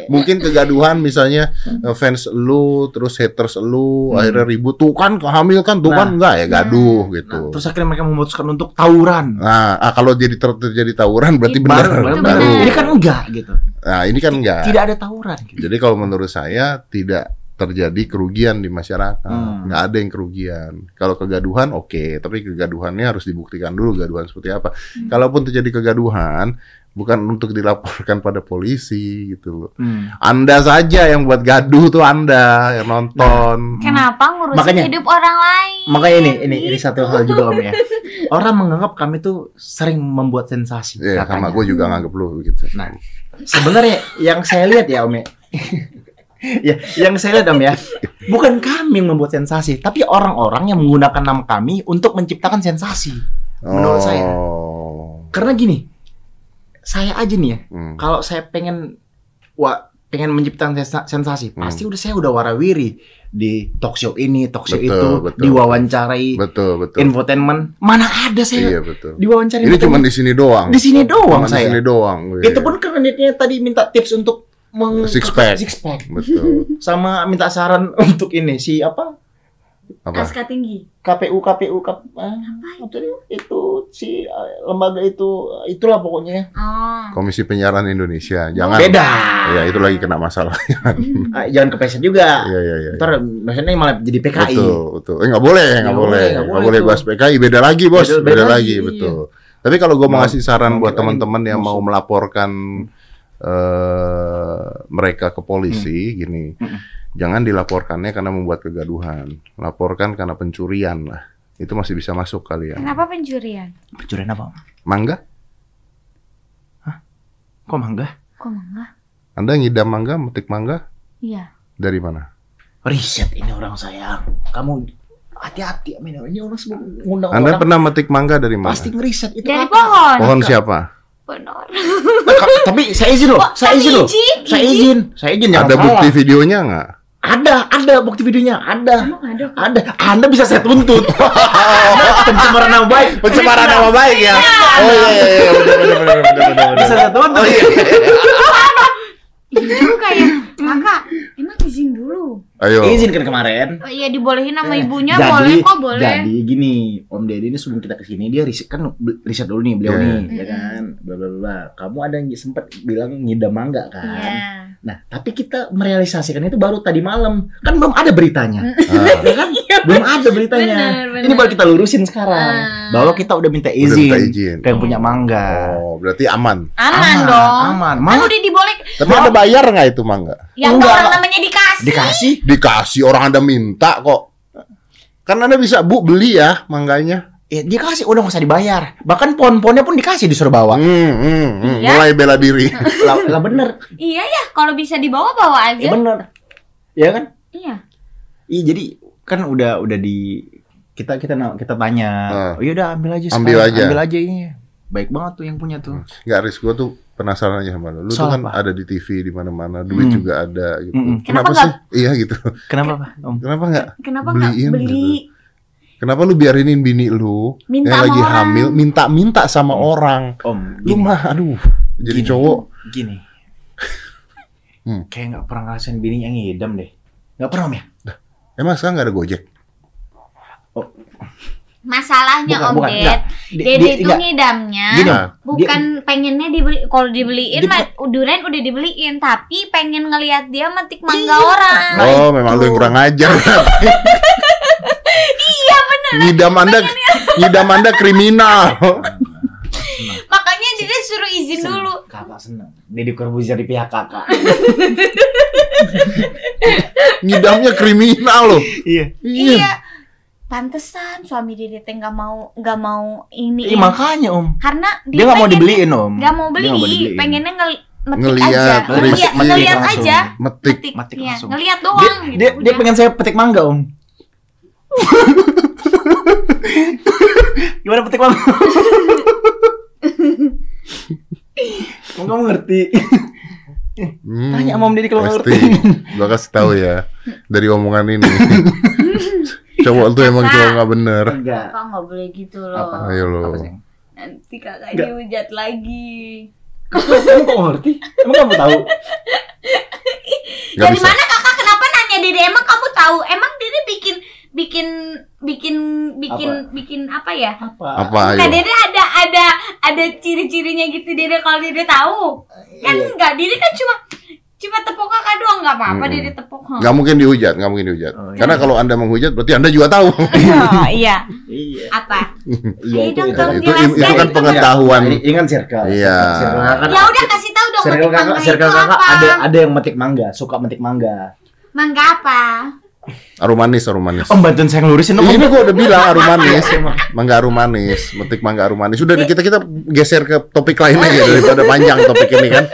mungkin kegaduhan misalnya eh, fans lu terus haters lu Hmm. akhirnya ribut tuh kan hamil kan tuh Nah. kan enggak ya gaduh Nah, gitu. terus akhirnya mereka memutuskan untuk tawuran. Nah, ah, kalau jadi ter- terjadi tawuran berarti benar. Baru, baru, baru. benar. Ini kan enggak gitu. Nah, ini kan enggak. Tidak ada tawuran. Gitu. Jadi kalau menurut saya tidak terjadi kerugian di masyarakat. Hmm. Nggak ada yang kerugian. Kalau kegaduhan oke, tapi kegaduhannya harus dibuktikan dulu kegaduhan seperti apa. Hmm. Kalaupun terjadi kegaduhan bukan untuk dilaporkan pada polisi gitu loh. Hmm. Anda saja yang buat gaduh tuh Anda yang nonton. Kenapa ngurusin Makanya- hidup orang lain? Makanya ini ini ini Gitu. satu hal juga om ya. Orang menganggap kami tuh sering membuat sensasi. Iya, sama gue juga nganggep lu gitu. Nah, sebenarnya yang saya lihat ya Om ya. ya, yang saya lihat Om ya, bukan kami yang membuat sensasi, tapi orang-orang yang menggunakan nama kami untuk menciptakan sensasi. Menurut saya. Oh. Karena gini, saya aja nih ya, Hmm. kalau saya pengen wah pengen menciptakan sensa- sensasi, Hmm. pasti udah saya udah warawiri di talk show ini, talk show Betul, itu, betul. diwawancarai Betul, betul. infotainment. Mana ada saya Iya, betul. diwawancarai Ini cuma di sini doang. di sini doang Cuma di saya. sini doang. Itu pun karena tadi minta tips untuk meng Six pack. six pack. betul. sama minta saran untuk ini si apa Apa? Aska tinggi. KPU KPU kap, ah, apa itu? itu si eh, lembaga itu itulah pokoknya Oh. Komisi Penyiaran Indonesia. Jangan. beda Ya, itu lagi kena masalah. Ah, jangan kepleset juga Iya, iya, iya. ntar maksudnya malah jadi PKI Betul, betul. Eh nggak boleh, nggak Nggak boleh, boleh, nggak nggak boleh bahas PKI. Beda lagi bos, Beda- beda, beda lagi, lagi, iya. betul. Tapi kalau gue mau ngasih saran buat teman-teman yang mau melaporkan eh mereka ke polisi, gini, Mm-mm. jangan dilaporkannya karena membuat kegaduhan, laporkan karena pencurian lah. Itu masih bisa masuk kali ya. Kenapa pencurian? pencurian apa? Mangga? Kok mangga? Kok mangga? Anda ngidam mangga, metik mangga Iya. dari mana? Riset ini orang sayang. Kamu hati-hati Amin. Ini orang semua ngundang Anda orang pernah metik mangga dari mana? pasti ngeriset itu Dari kakak. pohon. Pohon siapa? Benar. Kak, Tapi saya izin loh, saya izin loh. Saya izin, saya izin Ada salah. bukti videonya nggak? Ada, ada bukti videonya, ada. Emang ada? Ada, Anda bisa saya tuntut. Pencemaran nama baik. Pencemaran nama baik ya. Oh iya iya iya benar benar benar benar benar. Bisa saya tuntut. Itu kayak kakak, emang izin dulu. Ayo. Izin kan kemarin. Oh, iya dibolehin sama ibunya, jadi, boleh kok boleh. Jadi gini, Om Deddy ini sebelum kita ke sini dia riset kan riset dulu nih beliau Iya. nih, ya Mm-mm. kan, bla bla bla. Kamu ada yang sempat bilang ngidam mangga kan? Iya. Nah, tapi kita merealisasikan itu baru tadi malam, kan belum ada beritanya, Ah, ya kan? belum ada beritanya. Bener, bener. Ini baru kita lurusin sekarang, Ah. bahwa kita udah minta udah izin, minta izin. ke yang punya mangga. Oh, berarti aman. Aman, dong. aman. Kan udah diboleh. Tapi Anda bayar nggak itu mangga? Yang Enggak. orang namanya dikasih. dikasih. Dikasih orang Anda minta kok. Kan Anda bisa Bu beli ya mangganya. Ya, dikasih udah nggak usah dibayar. Bahkan pohon-pohonnya pun dikasih disuruh bawa. Hmm, hmm, hmm. Iya. Mulai bela diri. lah, lah bener, Iya ya, kalau bisa dibawa bawa ya aja. bener, ya kan? Iya. Iya jadi kan udah udah di kita kita kita tanya. Ah. Oh yaudah ambil aja. Ambil sekarang, aja. Ambil aja ini. Baik banget tuh yang punya tuh. Nggak gue tuh penasaran aja sama lu. Lu tuh Soal kan apa? ada di TV di mana-mana, duit Hmm. juga ada gitu. Mm-mm. Kenapa sih? Iya gitu. Kenapa Pak? Om? Kenapa nggak? Kenapa nggak Beliin beli? gitu. Kenapa lu biarinin bini lu Minta yang lagi orang. hamil minta-minta sama orang? Om, Lu gini, mah aduh, jadi Gini. cowok. gini. Hmm. Kayak nggak pernah ngerasain bini yang ngidam deh. Nggak pernah Om ya? Emang sekarang nggak ada Gojek? Masalahnya Bukan, Om bukan, Ded, di- itu enggak. ngidamnya Gini. Nah, bukan pengennya dibeli kalau dibeliin Dia- mah durian udah dibeliin tapi pengen ngelihat dia metik mangga Iya. orang. Nah, oh, itu. memang lu yang kurang ajar. iya benar. Ngidam Anda ngidam Anda kriminal. Makanya dia suruh izin Seneng. dulu. Kakak seneng. Deddy Corbuzier di pihak kakak. Ngidamnya kriminal loh. iya. Iya. Pantesan suami Dede teh nggak mau nggak mau ini. Iya makanya Om. Karena Dia nggak mau dibeliin Om. nggak mau Dia beli, mau dibeliin. pengennya ngel metik Ngeliat, aja, ngeliat, metik ngeliat langsung. aja, Metik. metik, Metik iya, langsung. ngeliat Dia, doang gitu. dia, dia udah. pengen saya petik mangga Om. Gimana petik mangga? Om kamu ngerti? Hmm, Tanya sama Om Deddy kalau ngerti. Gua kasih tahu ya dari omongan ini. Cowok tuh emang cowok nggak bener. Enggak. Kakak nggak boleh gitu loh. Apa? Ayo lo. Apa sih? Nanti kakak Nggak. dihujat lagi. Kamu kok ngerti? Emang kamu tahu? Dari bisa. mana kakak kenapa nanya Dede? Emang kamu tahu? Emang Dede bikin bikin bikin bikin bikin apa ya? Apa? Apa? Dede ada ada ada ciri-cirinya gitu Dede kalau Dede tahu. Kan Iya. enggak, Dede kan cuma cuma tepuk kakak doang nggak apa-apa. Dede tepuk. huh. Nggak mungkin dihujat, nggak mungkin dihujat. Oh, iya. Karena kalau anda menghujat berarti anda juga tahu. Oh, iya. Iya. Apa? Iya Ayo itu. itu. itu, itu, itu kan itu. pengetahuan. Ini, ini kan circle. Iya. Ya udah kasih tahu dong Circle kakak, mangga circle kakak apa? ada ada yang metik mangga, suka metik mangga. Mangga apa? Arum manis, arum manis. Om bantuin saya ngelurusin dong. Ini Om. gua udah bilang arum manis, mangga arum manis, metik mangga arum manis. Udah kita kita geser ke topik lain aja daripada panjang topik ini kan.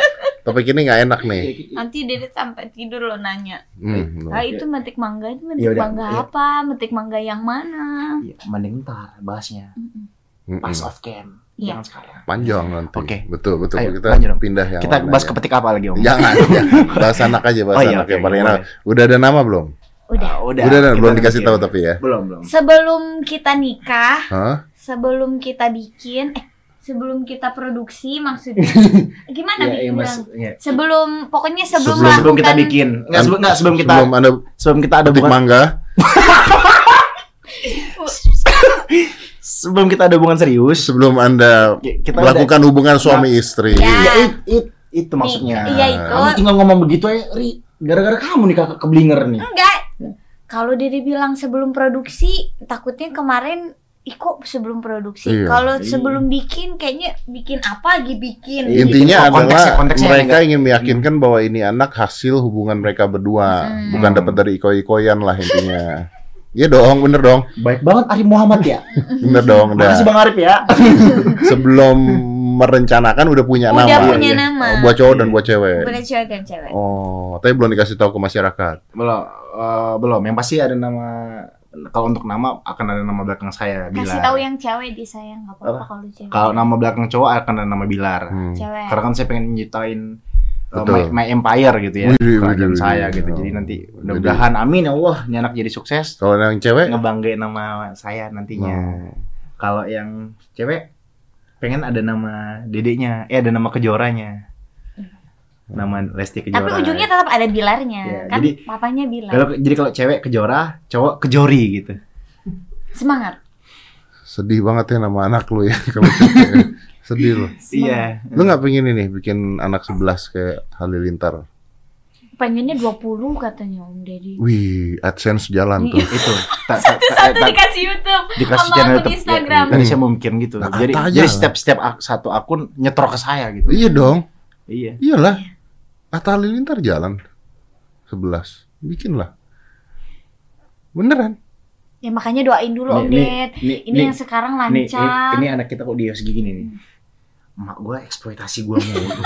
Topik ini nggak enak nih. Nanti Dede sampai tidur lo nanya. Hmm, Ah itu metik mangga itu metik Ya udah, mangga iya. apa? Metik mangga yang mana? Iya, mending ntar bahasnya mm-mm. pas off cam. Iya. Jangan sekarang. panjang nanti. Oke. Betul betul. Ayo, kita lanjut, Om. pindah yang Kita bahas ke petik apa lagi, Om? Jangan, jangan. bahas anak aja, bahas Oh iya, anak oke, yang paling enak. Udah ada nama belum? Udah. Ah, udah. Udah, kita belum dikasih bikin. tahu tapi ya. Belum, belum. Sebelum kita nikah, Hah? sebelum kita bikin, eh sebelum kita produksi maksudnya gimana Iya, iya, bikin Mas. bilang? Iya. Sebelum pokoknya sebelum, Sebelum- Sebelum kita bikin. Enggak, sebelum enggak sebelum kita Sebelum anda sebelum kita ada hubungan mangga, sebelum kita ada hubungan serius, sebelum anda kita melakukan hubungan suami istri. Ya. Ya, it- it- itu maksudnya. Iya itu. Kamu tinggal ngomong begitu ya, Ri. Gara-gara kamu nih kakak keblinger nih. Enggak. Kalau Dede bilang sebelum produksi, takutnya kemarin Ih kok sebelum produksi? Iya. Kalau Iya. sebelum bikin kayaknya bikin apa lagi bikin. Iya. Intinya Gitu. Konteksnya- adalah konteksnya mereka enggak- ingin meyakinkan bahwa ini anak hasil hubungan mereka berdua, Hmm. bukan dapat dari iko-ikoyan lah intinya. Iya dong, bener dong, Baik banget Arif Muhammad ya. bener dong. Dah. Makasih Bang Arif ya. Sebelum merencanakan udah punya Udah nama. punya iya. nama. Oh, buat cowok dan buat cewek. Boleh cewek dan cewek. Oh, tapi belum dikasih tahu ke masyarakat. Belum, eh, belum. Yang pasti ada nama. Kalau untuk nama akan ada nama belakang saya Bilar. Kasih tahu yang cewek disayang nggak apa-apa Apa? kalau cewek. Kalau nama belakang cowok akan ada nama Bilar. Hmm. cewek. Karena kan saya pengen nyiptain uh, my, my empire gitu ya, Widih, kerajaan widih, saya widih. gitu. Jadi nanti mudah-mudahan amin ya Allah, ini anak jadi sukses. Kalau yang cewek? Ngebanggain nama saya nantinya. Oh. Kalau yang cewek pengen ada nama dedeknya, eh ada nama kejoranya. Nama Lesti Kejora. Tapi ujungnya tetap ada bilarnya. Iya, kan jadi- papanya bilar. kalau jadi kalau cewek kejora, cowok kejori gitu. Semangat. Sedih banget ya nama anak lu ya kalau cewek. Sedih lu. Iya. Lu nggak pengen ini bikin anak 11 kayak Halilintar? Pengennya 20 katanya Om Deddy. Wih, AdSense jalan tuh. Itu. Ta- ta- ta- Satu ta- dikasih YouTube dikasih sama channel akun YouTube. Instagram. Ya, mau mikir gitu. Nah, jadi jadi lah. setiap setiap ak- satu akun nyetrok ke saya gitu. Iya dong. Iya. Iyalah. Atta Halilintar jalan 11. Bikinlah. Beneran. Ya makanya doain dulu Om Ded. nih, Ini yang sekarang nih, lancar. ini, ini anak kita kok dia segini nih. Emak gua eksploitasi gua mulu.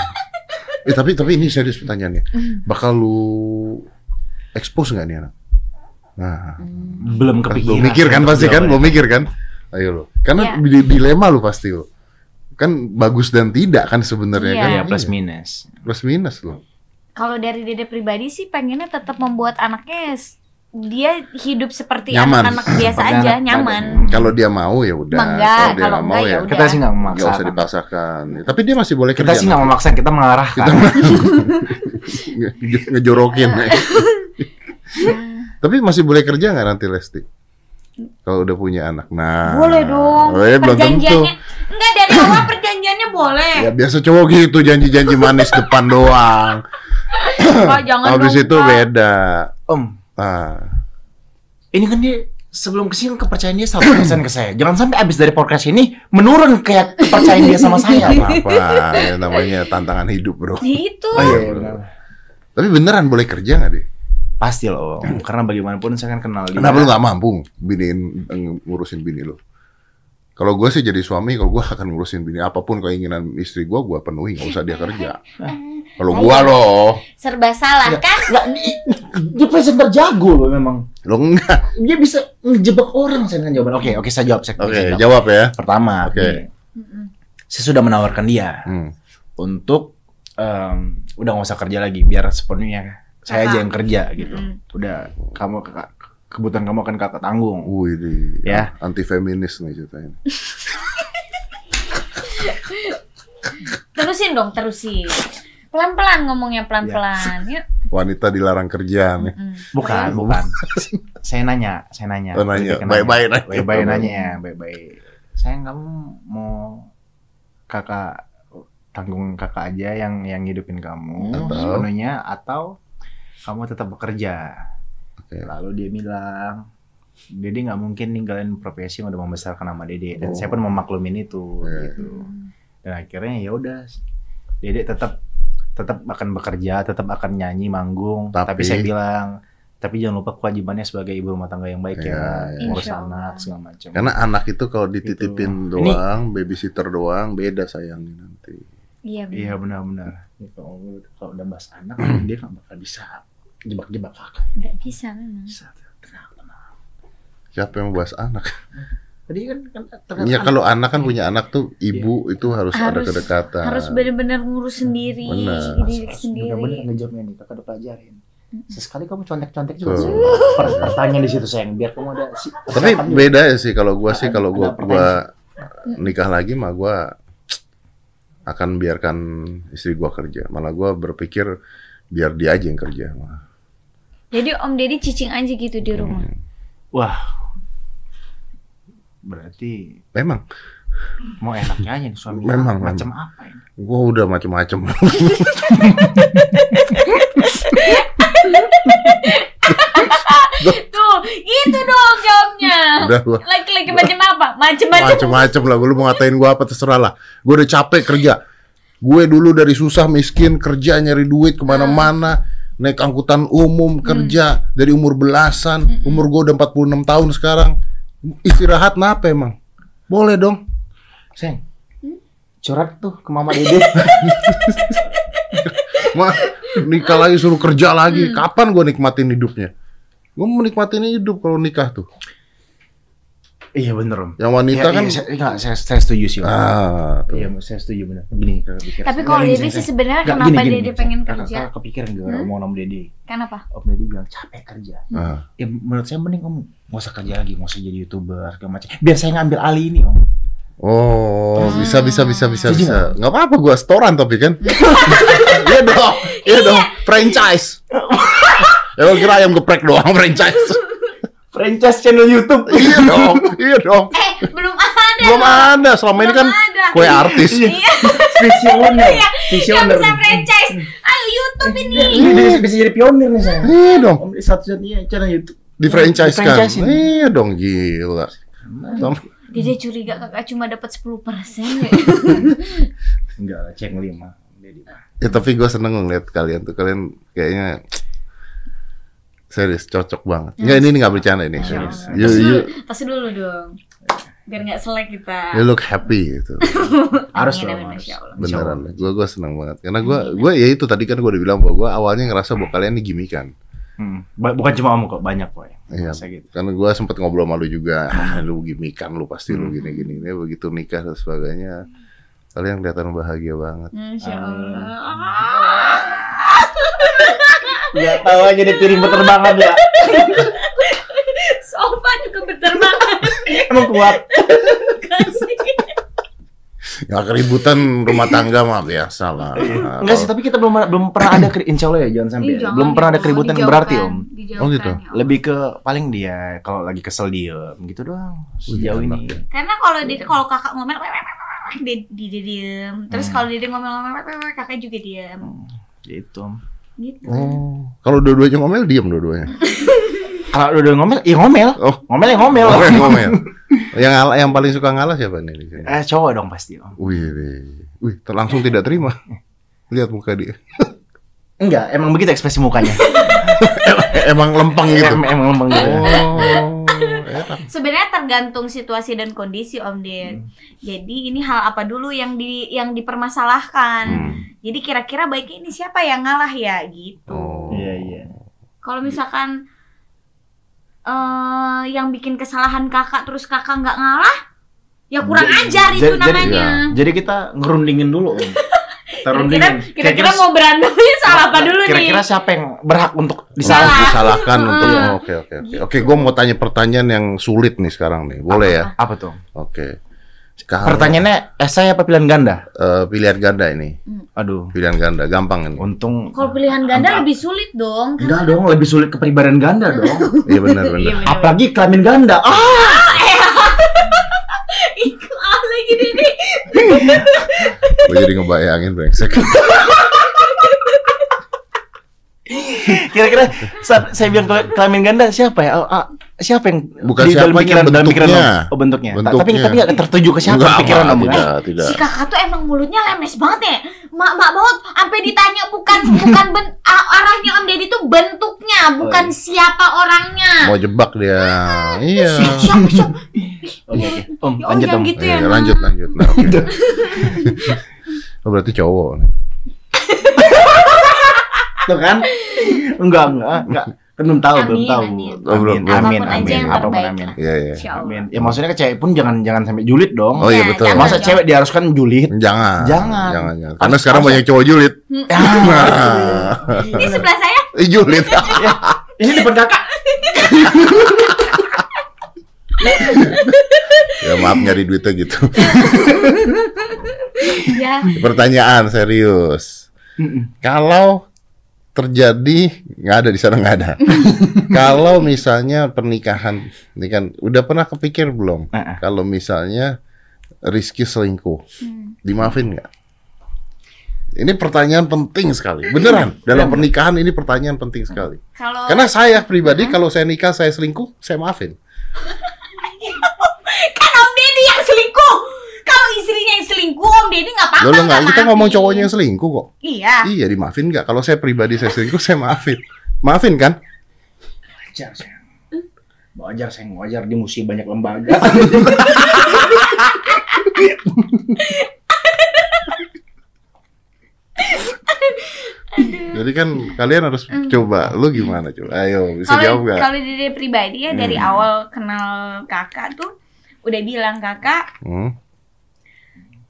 Eh tapi tapi ini serius pertanyaannya. Hmm. Bakal lu expose nggak nih anak? Nah, Hmm. Belum kan kepikiran. belum mikir kan pasti kan, belum mikir kan? Ayo lo. Karena Iya. di- dilema lu pasti lo. Kan bagus dan tidak kan sebenarnya Iya. kan? Iya, plus minus. Plus minus lo. Kalau dari Dede pribadi sih pengennya tetap membuat anaknya dia hidup seperti Nyaman. anak-anak biasa aja, anak- nyaman. Kalau dia mau ya udah. Kalau dia kalau nggak mau ya ya udah. Kita sih nggak nggak memaksa. usah dipaksakan. Tapi dia masih boleh Kita kerja. sih nggak memaksa, kita mengarahkan. Nge- nge- ngejorokin. ya. Tapi masih boleh kerja nggak nanti Lesti? Kalau udah punya anak. Nah. Boleh dong. Ya, belum tentu. perjanjiannya enggak dari awal perjanjiannya boleh. Ya biasa cowok gitu janji-janji manis depan doang. Jangan Habis dong, itu beda. Om, Ah. ini kan dia sebelum ke sini kepercayaan dia 100% ke saya. Jangan sampai abis dari podcast ini menurun kayak kepercayaan dia sama saya. Apa? Ya, namanya tantangan hidup, Bro. Nah, Itu. Oh iya, benar. Tapi beneran boleh kerja nggak deh? Pasti loh, karena bagaimanapun saya kan kenal dia. Kenapa lu nggak mampu biniin ngurusin bini lu? Kalau gue sih jadi suami, kalau gue akan ngurusin bini apa pun keinginan istri gue, gue penuhi, nggak usah dia kerja. Kalau gue loh, Serba salah kan? Nggak, dia, presenter jago loh memang. lo enggak. Dia bisa ngejebak orang saya dengan jawaban. Oke, oke saya jawab. Saya, Oke, saya jawab. jawab ya. Pertama, Oke. nih, saya sudah menawarkan dia Hmm. untuk em, udah nggak usah kerja lagi, biar sepenuhnya saya aja yang kerja gitu. Mm. Udah, kamu kakak, kebutuhan kamu akan kakak tanggung. Wih, di Ya. anti feminis nih ceritanya. Terusin dong, terusin. Pelan-pelan ngomongnya pelan-pelan. Yuk. Wanita dilarang kerja nih. Mm. Bukan, bukan. saya nanya, saya nanya. Oh, nanya. Baik-baik nanya. Baik-baik nanya ya, baik-baik. Saya kamu mau kakak tanggung kakak aja yang yang hidupin kamu Atau? sepenuhnya atau kamu tetap bekerja. Oke. Lalu dia bilang, Dede nggak mungkin ninggalin profesi yang udah membesarkan nama Dede dan Oh. saya pun memaklumin itu Iya. gitu. Dan akhirnya ya udah Dede tetap tetap akan bekerja, tetap akan nyanyi, manggung. Tapi, Tapi- saya bilang, tapi jangan lupa kewajibannya sebagai ibu rumah tangga yang baik ya, ngurus Insya Allah. anak segala macam. Karena anak itu kalau dititipin Gitu. Ini- doang, babysitter doang, beda sayangnya nanti. Iya, benar. Iya benar-benar. Ya, Kalau kalau udah bahas anak, dia nggak bakal bisa jebak-jebak kakak. Nggak bisa memang. Bisa tenang, tenang. Siapa yang bahas anak? Tadi kan, kan terkait Iya anak. kalau anak kan punya anak tuh ibu itu harus, ada Harus- kedekatan. Harus benar-benar ngurus sendiri, diri sendiri. Bener-bener ngejawabnya nih, kakak udah pelajarin. Sesekali kamu contek-contek juga. sih. Per- Pertanyaan di situ sayang, biar kamu ada si. Tapi beda ya sih kalau gua sih Ada- kalau gua ada gua nikah lagi mah gua akan biarkan istri gua kerja. Malah gua berpikir biar dia aja yang kerja. Jadi Om Deddy cicing aja gitu di rumah. Hmm. Wah, berarti Memang, mau enaknya aja nih suami. Memang, macam apa ini? gua udah macem-macem. Tuh, gitu dong jawabnya. udah gua Laki-laki macam apa? Macam-macam. macem-macem lah. Lu mau ngatain gua apa terserah lah. Gua udah capek kerja. Gue dulu dari susah miskin kerja nyari duit ke mana-mana. Naik angkutan umum kerja dari umur belasan. Umur gue udah 46 tahun sekarang. Istirahat kenapa emang? Boleh dong. Sayang, curhat tuh ke mama dede. Mah, nikah lagi suruh kerja lagi. Hmm. Kapan gue nikmatin hidupnya? Gue mau nikmatin hidup kalau nikah tuh. Iya bener om. Yang wanita Iya, kan iya, saya, enggak, saya, saya setuju sih om. ah, tuh. Iya, saya setuju bener. Gini kakak. Tapi kalau Dede sih sebenarnya kenapa gini, gini, Dede gini, pengen kakak- kerja? Kakak kepikiran gak Hmm? ngomong om Dede. Kenapa? Om Dede bilang capek kerja. Ah. Ya menurut saya mending om nggak usah kerja lagi, nggak usah jadi youtuber segala macam. Biar saya ngambil alih ini om. Oh, bisa bisa bisa bisa Setuju bisa. Nggak apa-apa gua setoran tapi kan. Iya dong. Iya dong. Franchise. ya lo kira ayam geprek doang franchise. Franchise channel YouTube. iya dong. Iya dong. Eh, belum ada. Belum ada. Selama ini kan Belum ada. kue artis. Iya. Visioner. Yang Visioner. bisa franchise. Ayo YouTube ini. Ini bisa, bisa jadi pionir nih saya. Iya dong. Satu-satunya channel YouTube. Di franchise kan. Iya dong gila. Tom- Dede curiga kakak cuma dapat 10 persen. Enggak cek lima. Ya tapi gue seneng ngeliat kalian tuh. Kalian kayaknya serius cocok banget. Enggak ini nggak bercanda ini serius. You, you, dulu, tas dulu dong. Biar nggak selek kita. you look happy gitu. Harus dong. Beneran, gue gue seneng banget. Karena gue gue ya itu tadi kan gue udah bilang bahwa gue awalnya ngerasa bahwa kalian ini gimikan. Hmm. Bukan cuma om kok, banyak kok ya. Iya. Gitu. Karena gue sempet ngobrol sama lu juga, ah, lu gimikan lu pasti lu Hmm. gini-gini. Ini begitu nikah dan sebagainya, kalian kelihatan bahagia banget. Masya Amin. Allah. Gak tahu aja deh piring berterbangan ya. Sofa juga berterbangan. Emang kuat. Kasih. Nggak keributan rumah tangga mah biasa lah. Nah, Enggak sih, tapi kita belum belum pernah ada insya Allah ya jangan sampai. Ya. belum pernah ada gitu, keributan yang berarti om. Oh, gitu? ya. Lebih ke paling dia kalau lagi kesel diem gitu doang sejauh ini. ya. Karena kalau di kalau kakak ngomel dia dia dia diem. Terus Hmm. kalau dia ngomel-ngomel kakak juga diem. Gitu. Gitu. Oh, kalau dua-duanya ngomel diam dua-duanya. Kalau udah ngomel, iya ngomel. Oh, Ngomel ya ngomel. ngomel ngomel. yang ngalah, yang paling suka ngalah siapa nih di sini? Eh cowok dong pasti om. Wih, wih, wih, langsung tidak terima. Lihat muka dia. Enggak, emang begitu ekspresi mukanya. Emang lempeng gitu. Em- emang lempeng gitu. Oh. Sebenarnya tergantung situasi dan kondisi Om Ded. Hmm. Jadi ini hal apa dulu yang di yang dipermasalahkan. Hmm. Jadi kira-kira baiknya ini siapa yang ngalah ya gitu. Oh. Iya iya. Kalau misalkan eh yang bikin kesalahan kakak terus kakak nggak ngalah, ya kurang Jadi- ajar itu jadi- jadi- namanya. Jadi kita ngerundingin dulu om. Kita Kira-kira kira-kira mau berantemnya salah apa dulu nih? Kira-kira siapa yang berhak untuk Salah. disalahkan? Disalahkan untuk oh, oke oke oke. Oke, gue mau tanya pertanyaan yang sulit nih sekarang nih. Boleh ya? Apa tuh? Oke. Kalau, Pertanyaannya esai apa pilihan ganda? eh, pilihan ganda ini. Aduh. Pilihan ganda gampang ini. Untung Kalau pilihan ganda lebih sulit dong. Enggak dong, lebih sulit kepribadian ganda dong. Iya benar Iya, benar. bener. Apalagi kelamin ganda. Ah, ah lagi ini. Gue jadi ngebayangin brengsek. kira-kira saat saya bilang ke- kelamin ganda siapa ya? Ah, ah, siapa yang Bukan di dalam pikiran dalam pikiran bentuknya. Om? Oh, bentuknya. Ta- Tapi Bentuknya. tapi enggak tertuju ke siapa Enggak, pikiran Om kan? tidak, tidak. Si kakak tuh emang mulutnya lemes banget ya. Mak mak banget sampai ditanya bukan bukan ben, arahnya Om Deddy tuh bentuknya, bukan siapa orangnya. Mau jebak dia. Iya. Siapa siapa? Oke. Om, Oh, lanjut yang Om. gitu Iya, ya. Nak? lanjut lanjut. Nah, oke. Oh, berarti cowok nih. Tuh kan? Enggak, enggak, enggak. Kan belum tahu, belum Amin, tahu. amin. Oh, belum, belum. amin, amin. yang Apa pun terbaik amin. Iya iya. Insya Allah. Amin. Ya maksudnya ke cewek pun jangan jangan sampai julid dong. Oh iya Ya, betul. jangan. Masa cewek diharuskan julid? Jangan. Jangan. Jangan, jangan. Karena sekarang harus- banyak cowok julid. Ah. Ini sebelah saya. Julid. Ini depan kakak. ya maaf nyari duitnya gitu. Ya. Pertanyaan serius. Kalau terjadi nggak ada di sana nggak ada. Kalau misalnya pernikahan, ini kan udah pernah kepikir belum? Heeh. Kalau misalnya Rizky selingkuh, Hmm. dimaafin nggak? Ini pertanyaan penting sekali, beneran. Dalam pernikahan ini pertanyaan penting sekali. Kalau Karena saya pribadi kalau saya nikah saya selingkuh, saya maafin. kan Om Deddy yang selingkuh kalau istrinya yang selingkuh Om Deddy nggak apa-apa. Lo nggak, kita ngomong cowoknya yang selingkuh kok. Iya. Iya dimaafin nggak? Kalau saya pribadi saya selingkuh saya maafin. Maafin kan? Wajar saya. Wajar saya wajar di musim banyak lembaga. Jadi kan kalian harus mm. coba. Lu gimana coba? Ayo bisa kalo, jawab gak? Kalau dari pribadi ya mm. dari hmm. awal kenal kakak tuh udah bilang kakak. Hmm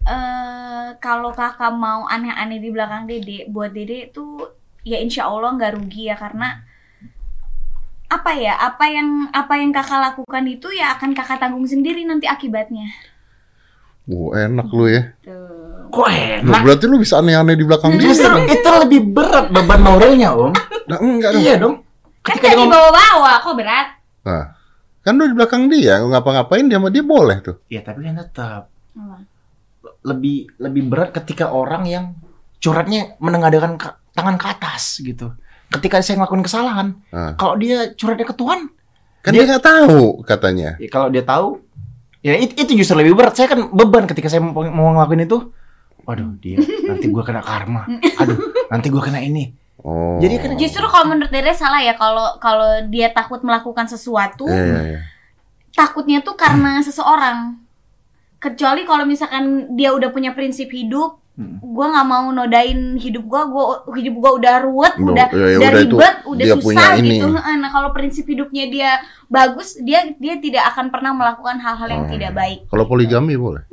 eh kalau kakak mau aneh-aneh di belakang dede, buat dede tuh ya insya Allah nggak rugi ya karena apa ya apa yang apa yang kakak lakukan itu ya akan kakak tanggung sendiri nanti akibatnya. Oh, enak lu ya. Tuh. Kok Loh, enak? berarti lu bisa aneh-aneh di belakang dia. Justru itu lebih berat beban moralnya om. Nah, enggak dong. Iya dong. Kan Ketika dia tadi ngomong, bawa-bawa kok berat. Nah, kan lu di belakang dia, ngapa-ngapain dia sama dia boleh tuh. ya tapi kan tetap lebih lebih berat ketika orang yang curhatnya menengadahkan ka- tangan ke atas gitu. Ketika saya ngelakuin kesalahan, Nah, kalau dia curhatnya ke Tuhan, kan dia nggak tahu katanya. ya kalau dia tahu, ya it- itu justru lebih berat. Saya kan beban ketika saya mau, mau ngelakuin itu. Waduh, dia nanti gua kena karma. Aduh, nanti gua kena ini. Oh. Jadi kan Justru kalau menurut Dede salah ya kalau kalau dia takut melakukan sesuatu, Iya, iya, iya. takutnya tuh karena seseorang. Kecuali kalau misalkan dia udah punya prinsip hidup, Hmm. gua nggak mau nodain hidup gua, gua hidup gua udah ruwet, udah ya, ya udah ribet, udah susah ini. gitu. Heeh, Nah, kalau prinsip hidupnya dia bagus, dia dia tidak akan pernah melakukan hal-hal yang Oh. tidak baik. Kalau poligami boleh.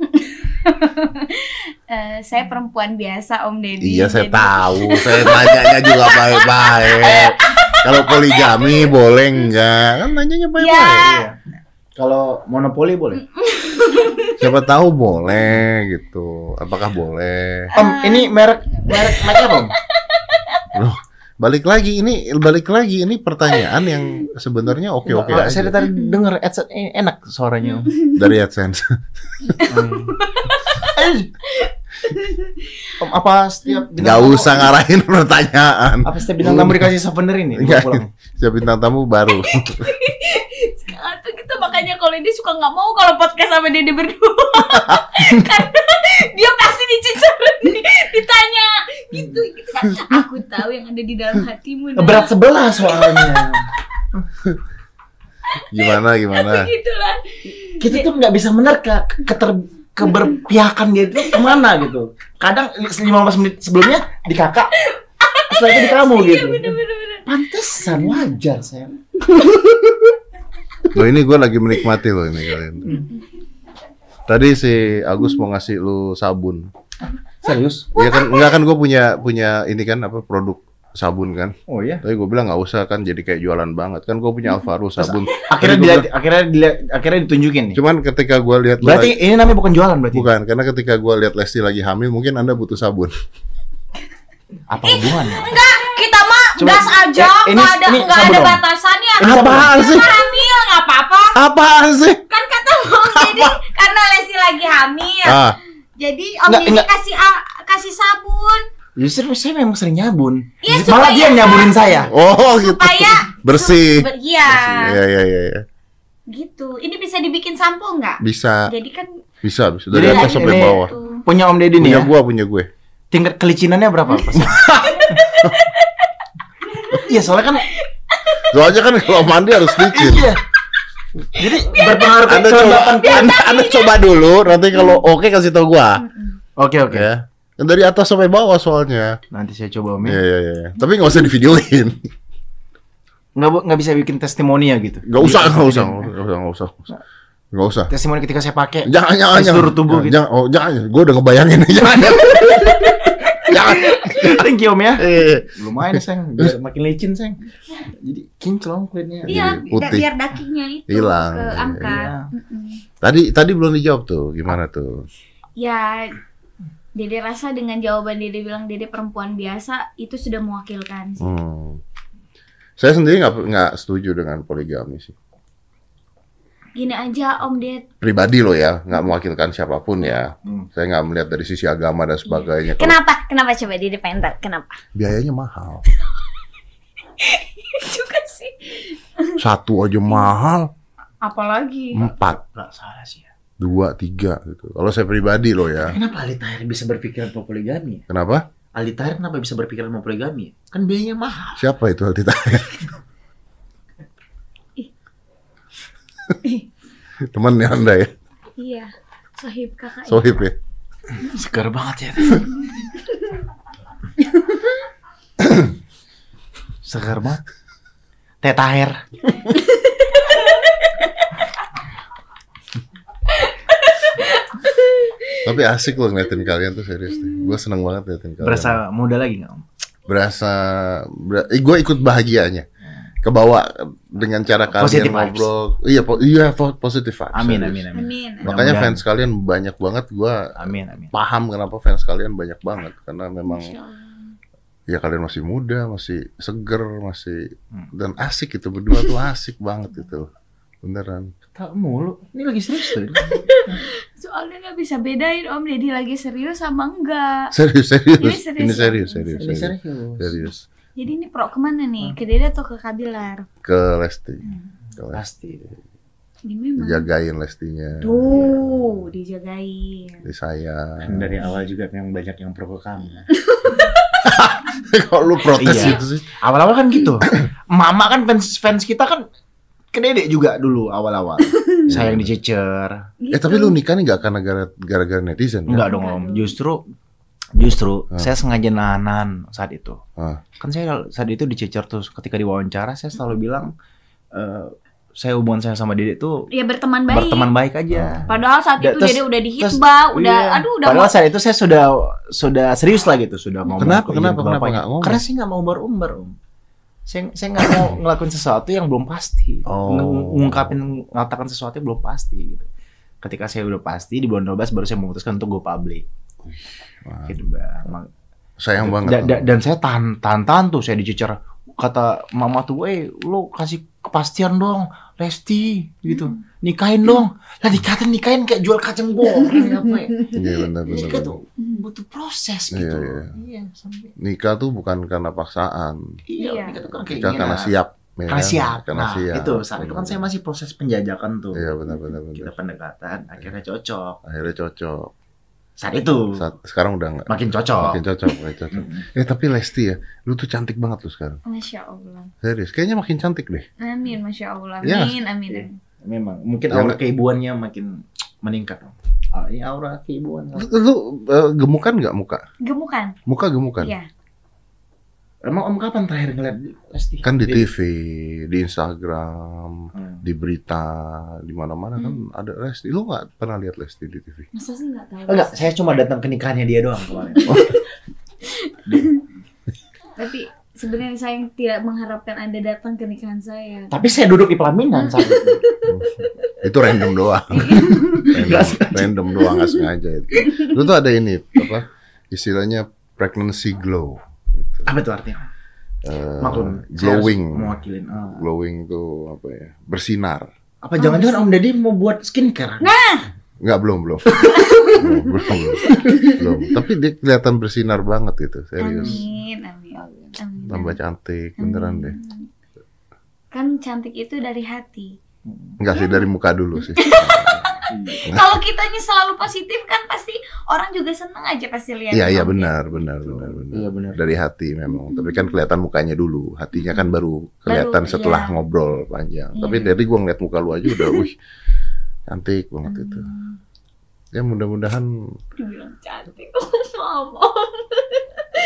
Eh, saya perempuan biasa, Om Deddy. Iya, saya jadi- tahu. Saya tanyanya juga baik-baik. Kalau poligami boleh enggak? Kan nanyanya baik-baik. Ya, Iya. Kalau monopoli boleh. Siapa tahu boleh gitu. Apakah boleh? Om, ini merek merek mic apa, Om? Loh, balik lagi ini balik lagi ini pertanyaan yang sebenarnya oke-oke Nggak, aja Saya tadi denger headset ini enak suaranya. Om. dari AdSense. Om, apa setiap bintang Gak tamu- usah ngarahin pertanyaan. Apa setiap bintang tamu dikasih souvenir ini? Enggak. Siapa bintang tamu baru. makanya kalau dia suka nggak mau kalau podcast sama Dede berdua karena dia pasti dicecer ditanya gitu gitu kan aku tahu yang ada di dalam hatimu Nah. Berat sebelah soalnya. Gimana gimana? gitu lah Kita tuh nggak bisa menerka keter keberpihakan dia itu ke mana gitu. Kadang 15 menit sebelumnya di kakak, setelah itu di kamu gitu. Pantesan wajar saya. Loh ini gue lagi menikmati loh ini kalian. Tadi si Agus mau ngasih lu sabun. Serius? Iya kan enggak kan gue punya punya ini kan apa produk sabun kan. Oh iya. Tapi gue bilang nggak usah kan jadi kayak jualan banget kan gue punya Alvaro sabun. Akhirnya dia akhirnya dia akhirnya ditunjukin nih. Cuman ketika gue lihat Berarti lagi- ini namanya bukan jualan berarti. bukan karena ketika gue lihat Lesti lagi hamil mungkin anda butuh sabun. Apa hubungannya? enggak kita mah gas aja Eh, ini- nggak ada ini nggak ada batasannya Ini sabun. Apaan sih? hamil apa-apa Apaan sih? kan kata Om Deddy karena Lesti lagi hamil Ah, jadi Om Enggak, Deddy enggak. kasih kasih sabun Justru saya memang sering nyabun. Iya, Malah supaya- dia yang nyabunin saya. oh gitu. supaya Bersih. Ber- iya Iya iya iya iya. gitu ini bisa dibikin sampo nggak Bisa jadi kan bisa bisa dari Jadi atas sampai bawah. tuh Punya Om Deddy nih Punya ya. gua punya gue. Tingkat kelicinannya berapa? persen? Iya, soalnya kan Soalnya kan kalau mandi harus licin. iya. Jadi berpengaruh ke Anda coba, anda, anda coba dulu, nanti kalau oke kasih tau gua. Oke, oke. Ya. Kan Dari atas sampai bawah soalnya. Nanti saya coba Om. Iya ya. iya iya. Tapi nggak usah divideoin. Nggak, nggak bisa bikin testimoni ya gitu. Nggak usah, Iya, nggak usah, iya. nggak usah, nggak usah, nggak usah. Testimoni ketika saya pakai. Jangan, jangan, jangan. seluruh tubuh jangan, gitu. jangan, oh, jangan. Gue udah ngebayangin. jangan, jangan. Thank you Om ya. Eh, Lumayan sayang, biar makin licin sayang. Jadi kinclong kulitnya. iya putih. biar dagingnya itu Hilang. keangkat Iya. Mm-mm. Tadi, tadi belum dijawab tuh. Gimana tuh? ya Dede rasa dengan jawaban Dede bilang Dede perempuan biasa itu sudah mewakilkan sih. Hmm. Saya sendiri nggak nggak setuju dengan poligami sih. Gini aja Om Ded, Pribadi loh ya, nggak mewakilkan siapa pun ya. Hmm. Saya nggak melihat dari sisi agama dan sebagainya. Kalau kenapa? Kenapa coba Dede pengen tahu? Kenapa? Biayanya mahal. Juga sih. Satu aja mahal. Apalagi? Empat, Nggak salah sih ya. dua, tiga gitu. Kalau saya pribadi loh ya. Kenapa Ali Tahir bisa berpikiran mau poligami? Kenapa? Ali Tahir kenapa bisa berpikiran mau poligami? Kan biayanya mahal. Siapa itu Aldi Tahir? Temannya Anda ya, Iya. Sohib kakak. ya. Sohib ya. Segar banget ya. Seger banget. Teh taher. Tapi asik loh ngeliatin kalian tuh serius deh. Gue seneng banget ngeliatin kalian. Berasa muda lagi nggak om? berasa ber, eh, gue ikut bahagianya. Kebawa dengan cara kalian Positive vibes. ngobrol. Iya, po- iya po- positive vibes. Amin amin amin. Amin. Makanya Mudah-mudahan. fans kalian banyak banget. Gue Amin amin. paham kenapa fans kalian banyak banget karena memang ya kalian masih muda, masih seger, masih Hmm. dan asik itu berdua tuh asik banget itu. Beneran. Tak mulu. Ini lagi serius tuh. Soalnya nggak bisa bedain Om Deddy lagi serius sama enggak. Serius, serius. Ini serius Ini serius, serius, Ini serius. serius. Serius. Jadi ini pro ke mana nih? Ke Dede atau ke Kabilar? Ke Lesti. Ke Lesti. Ini memang. Dijagain Lestinya. Tuh, dijagain. Disayang. Kan dari awal juga memang banyak yang pro ke kamu. Kok lu protes Iya. itu sih? Awal-awal kan gitu. Mama kan fans fans kita kan ke dedek juga dulu awal-awal. Sayang dicecer. Eh tapi lu nikah nih gak karena gara- gara-gara netizen? kan? Enggak dong om. Justru justru Ah. saya sengaja nahan saat itu. Ah. Kan saya saat itu dicecer tuh ketika diwawancara saya selalu bilang eh, saya hubungan saya sama dedek tuh Ya berteman baik. berteman baik aja. Padahal saat Da- itu terus- Dede udah terus- dihitbah, udah Iya. aduh udah Padahal mau saat itu saya sudah sudah serius lah gitu, sudah ngomong. Kenapa? ke Kenapa? Kenapa bapaknya. nggak ngomong? Karena saya nggak mau umbar-umbar om. Saya saya nggak mau ngelakuin sesuatu yang belum pasti. Oh. Ng- Ngungkapin ngatakan sesuatu yang belum pasti gitu. Ketika saya udah pasti di bulan 12 baru saya memutuskan untuk go public. Wah, Gitu, Bang. Sayang banget. Da- da- dan saya tahan tahan tahan tuh saya dicecer kata mama tuh, eh lo kasih kepastian dong, Lesti gitu, nikahin dong. Lah dikatain nikahin kayak jual kacang goreng apa ya? Iya benar benar. Nikah tuh butuh proses Iya, gitu. iya. Iya, sampai Nikah tuh bukan karena paksaan. iya, Iya. nikah tuh kan Nikah karena siap. ya Karena kan? siap. Karena nah, siap. itu saat itu kan saya masih proses penjajakan tuh. Iya benar benar benar. Kita pendekatan, akhirnya cocok. Akhirnya cocok. Saat itu Saat, sekarang udah enggak. makin cocok. Makin cocok, makin cocok. Eh tapi Lesti ya, lu tuh cantik banget lu sekarang. Masya Allah. Serius, kayaknya makin cantik deh. Amin, Masya Allah. Iya. Amin, amin. amin. Memang mungkin Yang- aura keibuannya makin meningkat. Om. Ah, ini aura keibuan. Lu, lu, eh, gemukan nggak muka? Gemukan? Muka gemukan? Iya. Emang om kapan terakhir ngeliat Lesti? Kan di TV, di Instagram, Hmm. di berita, di mana-mana kan ada Lesti. Lu nggak pernah lihat Lesti di TV? Masa sih nggak tahu? Oh, enggak, saya cuma datang ke nikahannya dia doang kemarin. Tapi sebenarnya saya yang tidak mengharapkan Anda datang ke nikahan saya. Tapi saya duduk di pelaminan saat itu. Itu random doang. random, random doang nggak sengaja itu. Lu tuh ada ini apa? Istilahnya pregnancy glow. Gitu. Apa itu artinya? Eh, Maklum, glowing. mewakilin. Ah. Glowing tuh apa ya? Bersinar. Apa jangan-jangan Om Deddy mau buat skincare? Nggak belum belum. belum, belum, belum. Belum. Tapi dia kelihatan bersinar banget itu, serius. Amin, amin. amin. Tambah cantik, beneran deh. Kan cantik itu dari hati. Enggak sih dari muka dulu sih. Kalau kitanya selalu positif kan pasti orang juga seneng aja pasti lihat. Iya iya kamu. benar benar benar benar. Iya benar. Dari hati memang. Tapi kan kelihatan mukanya dulu. Hatinya kan baru kelihatan Baru, setelah iya. ngobrol panjang. Iya. Tapi dari gua ngeliat muka lu aja udah, wih, cantik banget itu. Hmm. Ya mudah-mudahan Dibilang cantik. Mama.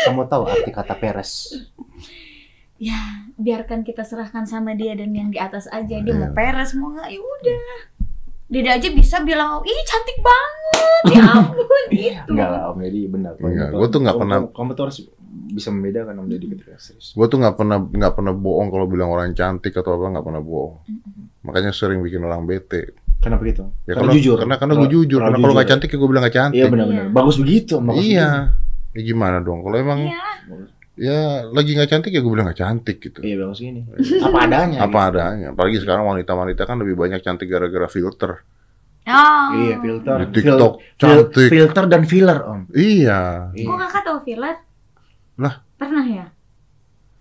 Kamu tahu arti kata peres? Ya, biarkan kita serahkan sama dia dan yang di atas aja. Dia mau Iya. peres mau nggak ya udah. Dede aja bisa bilang, ih cantik banget, ya ampun gitu. Enggak lah Om Deddy benar. Enggak, gua tuh nggak pernah- Kamu, tuh harus bisa membedakan Om Deddy ketika serius. Gue tuh nggak pernah nggak pernah bohong kalau bilang orang cantik atau apa nggak pernah bohong. Makanya sering bikin orang bete. Kenapa gitu? Ya karena kalau- jujur. Karena karena gue jujur. Karena kalau nggak cantik ya gue bilang nggak cantik. Iya benar-benar. Iya. Bagus begitu. Bagus Iya. Ya gimana dong? Kalau emang Iya, ya lagi nggak cantik ya gue bilang nggak cantik gitu. Iya bagus gini. Apa adanya. Apa adanya. Apalagi sekarang wanita-wanita kan lebih banyak cantik gara-gara filter. Oh. Iya filter. Di TikTok Fil- cantik. filter dan filler Om. Iya. Iya. Kok kakak tahu filler? Lah. Pernah ya?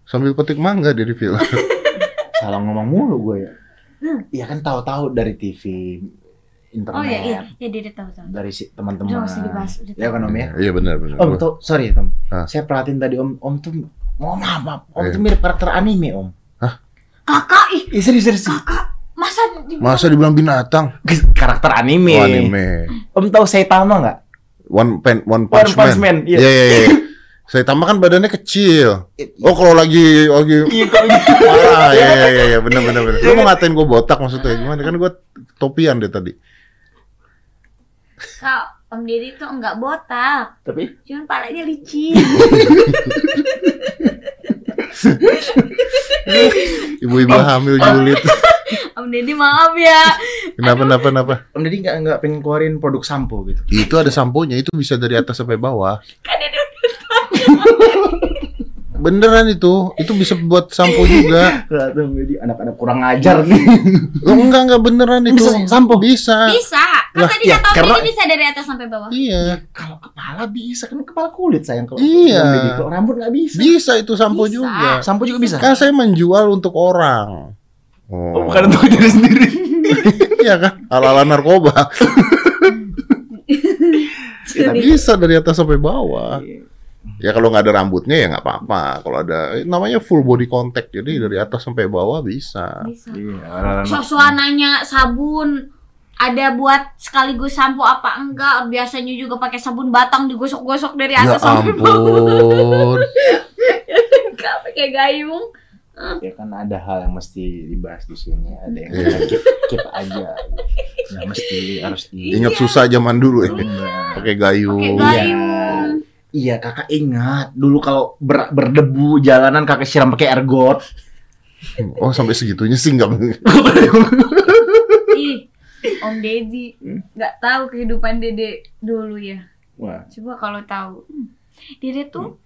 Sambil petik mangga dari filter. Salah ngomong mulu gue ya. Hmm. Iya kan tahu-tahu dari TV, internet, Oh iya, iya. Ya dia tahu tahu. dari si teman-teman. Ya kan Om ya. Iya benar benar. Om tuh sorry Om. Hah? Saya perhatiin tadi Om, Om tuh mau maaf, maaf. Om Iya. tuh mirip karakter anime Om. Kakak, ih Iya serius serius. kakak. Masa di- Masa dibilang binatang? karakter anime. Oh, anime. Om tahu Saitama nggak? One Pen One One Punch, Punch Man. Iya. Iya iya iya. Saya tambahkan badannya kecil. Oh kalau lagi lagi Iya kalau gitu. parah ya ya ya, ya bener bener bener. Lu mau ngatain gue botak maksudnya gimana? Kan gue topian deh tadi. Kak, Om Deddy tuh enggak botak, Tapi cuman palanya licin. Ibu-ibu hamil julid. Om Deddy maaf ya. Kenapa kenapa kenapa? Om Deddy nggak nggak pengen keluarin produk sampo gitu. Itu ada samponya itu bisa dari atas sampai bawah. Kan Deddy Beneran itu, itu bisa buat sampo juga. Deddy anak-anak kurang ngajar nih. Oh, enggak enggak beneran itu. Bisa sampo? Bisa. bisa. Kan Lah, tadi ya, kata karena- bisa dari atas sampai bawah. Iya. kalau kepala bisa kan kepala kulit sayang kalau Iya. Kalau rambut nggak bisa. Bisa itu sampo Bisa. juga. Sampo juga bisa. Kan saya menjual untuk orang. Oh, Oh, bukan untuk diri sendiri. iya kan? Ala-ala narkoba. Bisa dari atas sampai bawah. Ya kalau nggak ada rambutnya ya nggak apa-apa. Kalau ada eh, namanya full body contact, jadi dari atas sampai bawah bisa. Bisa. Iya, Suasananya sabun ada buat sekaligus sampo apa enggak biasanya juga pakai sabun batang digosok-gosok dari Ya atas sampai bawah ampun. enggak pakai gayung ya kan ada hal yang mesti dibahas di sini ada yang Iya. keep, keep aja nggak mesti harus di Ingat susah zaman dulu ya. Enggak. Pakai gayung. pakai Iya. gayung iya kakak ingat. Dulu kalau ber- berdebu jalanan kakak siram pakai ergot Oh sampai segitunya sih nggak. ih Om Deddy. Nggak tahu kehidupan Dede dulu ya. Wah. Coba kalau tahu. Hmm. Dede tuh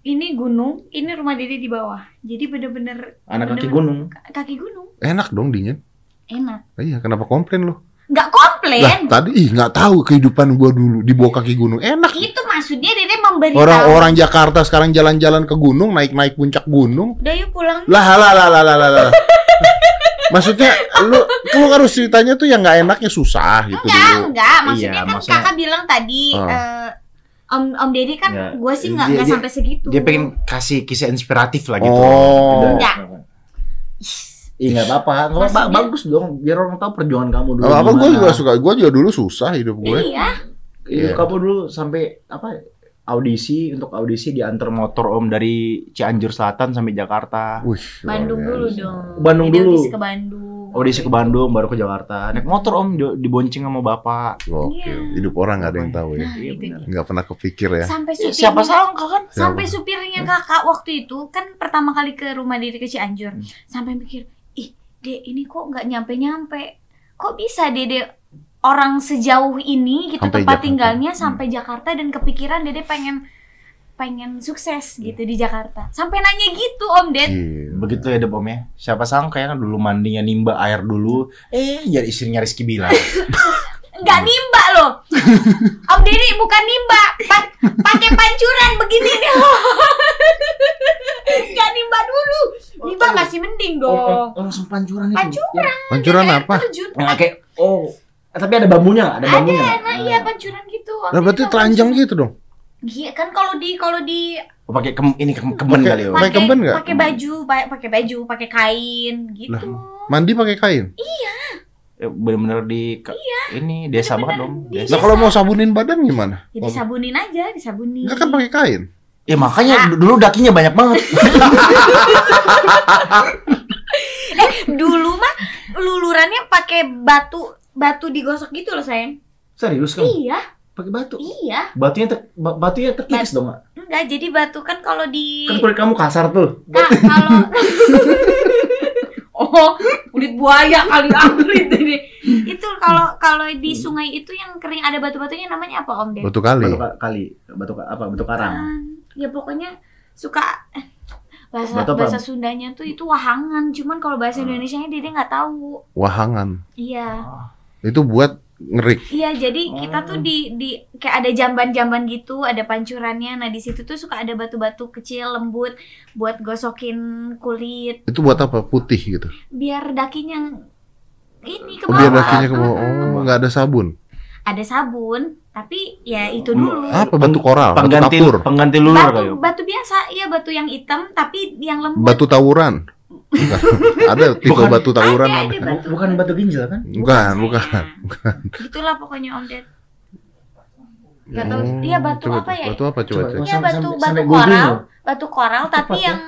ini gunung ini rumah Dede di bawah. Jadi bener-bener anak kaki bener- gunung. kaki gunung. Enak dong dingin. enak. Iya, kenapa komplain lo? Nggak Lah komplain tadi ih nggak tahu kehidupan gua dulu di bawah kaki gunung. Enak. itu maksudnya Dede memberi Orang-orang Jakarta sekarang jalan-jalan ke gunung, naik-naik puncak gunung. udah yuk pulang Lah lah lah lah lah lah. lah. Maksudnya lu lu harus ceritanya tuh yang nggak enaknya susah gitu enggak dulu. enggak maksudnya Iya, kan maksudnya- kakak bilang tadi Oh. eh, Om Om Deddy kan Ya, gue sih nggak dia- nggak sampai segitu dia pengen kasih kisah inspiratif lah gitu Oh. Enggak. Iya nggak apa-apa, nggak bagus dong. Biar orang tahu perjuangan kamu dulu. Apa apa gue juga suka. Gue juga dulu susah hidup gue. iya Iya, Iya. kamu dulu sampai apa? Audisi untuk audisi diantar motor om dari Cianjur Selatan sampai Jakarta. Wih, Bandung dulu dong Bandung Jadi dulu. audisi ke Bandung Audisi ke Bandung, baru ke Jakarta. Naik motor om, di- dibonceng sama bapak. Gokil. Iya. Hidup orang nggak ada yang tahu ya. nah Iya. Nggak pernah kepikir ya. sampai Ya, supirnya siapa sangka kan? sampai supirnya kakak waktu itu kan pertama kali ke rumah Dede ke Cianjur Hmm. sampai mikir Dek ini kok nggak nyampe nyampe kok bisa Dede orang sejauh ini gitu Sampai tempat Jakarta. tinggalnya Hmm. sampai Jakarta dan kepikiran Dede pengen pengen sukses gitu di Jakarta sampai nanya gitu Om Ded Gila. Begitu ya deh om ya. Siapa sangka ya dulu mandinya nimba air dulu. Eh jadi istrinya Rizky bilang. nggak nimba loh Om Deddy bukan nimba pa- pakai pancuran begini nih nggak nimba dulu nimba Oh, masih mending Oh, oh, dong oh, langsung pancuran itu. Pancuran. Pancuran Air apa? terjun. Ya, kayak oh, eh, tapi ada bambunya nggak? Ada bambunya. nggak? Nah, iya pancuran gitu. Lah berarti telanjang gitu dong. Iya kan kalau di kalau di Oh, pakai kem, ini kem, kemen Pakai- kali ya. Om? Pakai kemben nggak? Pakai baju, pa- pakai baju, pakai kain gitu. Mandi pakai kain. Eh, Bener-bener di ke- ini desa Bener-bener banget dong. di- Desa. Nah kalau mau sabunin badan gimana? Ya disabunin aja, disabunin. Enggak kan pakai kain. Ya makanya dulu dakinya banyak banget. Dulu mah lulurannya pakai batu batu digosok gitu loh sayang. Serius kan? Iya, Pakai batu. iya. Batunya ter, ba- batunya terkikis dong, nggak? Enggak, jadi batu kan kalau di Kan kulit kamu kasar tuh. Kak, kalau Oh, kulit buaya kali kulit ini. Itu kalau kalau di sungai itu yang kering ada batu-batunya namanya apa Om Ded? Batu kali. Batu ka- kali, batu apa? Batu karang. Ah, Ya pokoknya suka eh, bahasa Batu apa? bahasa Sundanya tuh itu wahangan, cuman kalau bahasa Indonesianya dia dia nggak tahu. Wahangan. Iya. Itu buat ngerik. Iya, jadi kita tuh di di kayak ada jamban-jamban gitu, ada pancurannya. Nah, di situ tuh suka ada batu-batu kecil lembut buat gosokin kulit Itu buat apa? Putih gitu. biar dakinya ini ke Oh, biar bawah. dakinya ke bawah. Ah, ah. Oh, nggak ada sabun. Ada sabun, tapi ya itu dulu. Apa batu koral? Batu Pengganti kapur? pengganti lulur Batu. Om. batu biasa, iya batu yang hitam tapi yang lembut. Batu tawuran. Bukan. ada tipe Bukan. batu tawuran Ada, ada. ada. Batu. Bukan batu ginjal kan? Bukan, bukan. sayang. Itulah pokoknya Om Ded. Gak tahu, Hmm, iya batu coba, apa ya? Batu apa coba, Coba. Iya Sampai- batu sampai- batu sampai koral, loh. batu koral tapi Tepat, ya? yang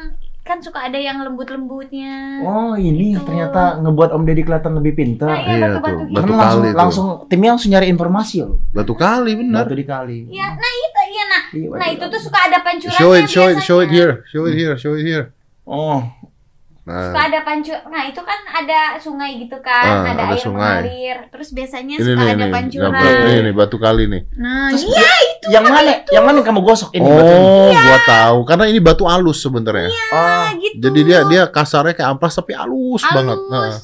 kan suka ada yang lembut-lembutnya. Oh ini Gitu. ternyata ngebuat Om Deddy kelihatan lebih Nah, pintar. iya Iya tuh, gitu. batu Karena langsung, kali tuh. langsung timnya langsung nyari informasi loh. Batu kali benar. Batu dikali. Iya, nah itu iya nah. Iya, Nah batu itu tuh suka ada pancurannya Show it, show it, biasanya. show it here, show it here, show it here. Oh, Suka Nah, ada pancu. Nah itu kan ada sungai gitu kan, Ah, ada, ada air sungai. mengalir. Terus biasanya ini suka nih, ada pancuran. ini nih batu kali nih. Nah Terus iya yang mana? Yang mana yang kamu gosok ini? Oh, gua tahu. Karena ini batu halus sebenarnya. Oh, gitu. Jadi dia dia kasarnya kayak amplas tapi halus, banget. Nah.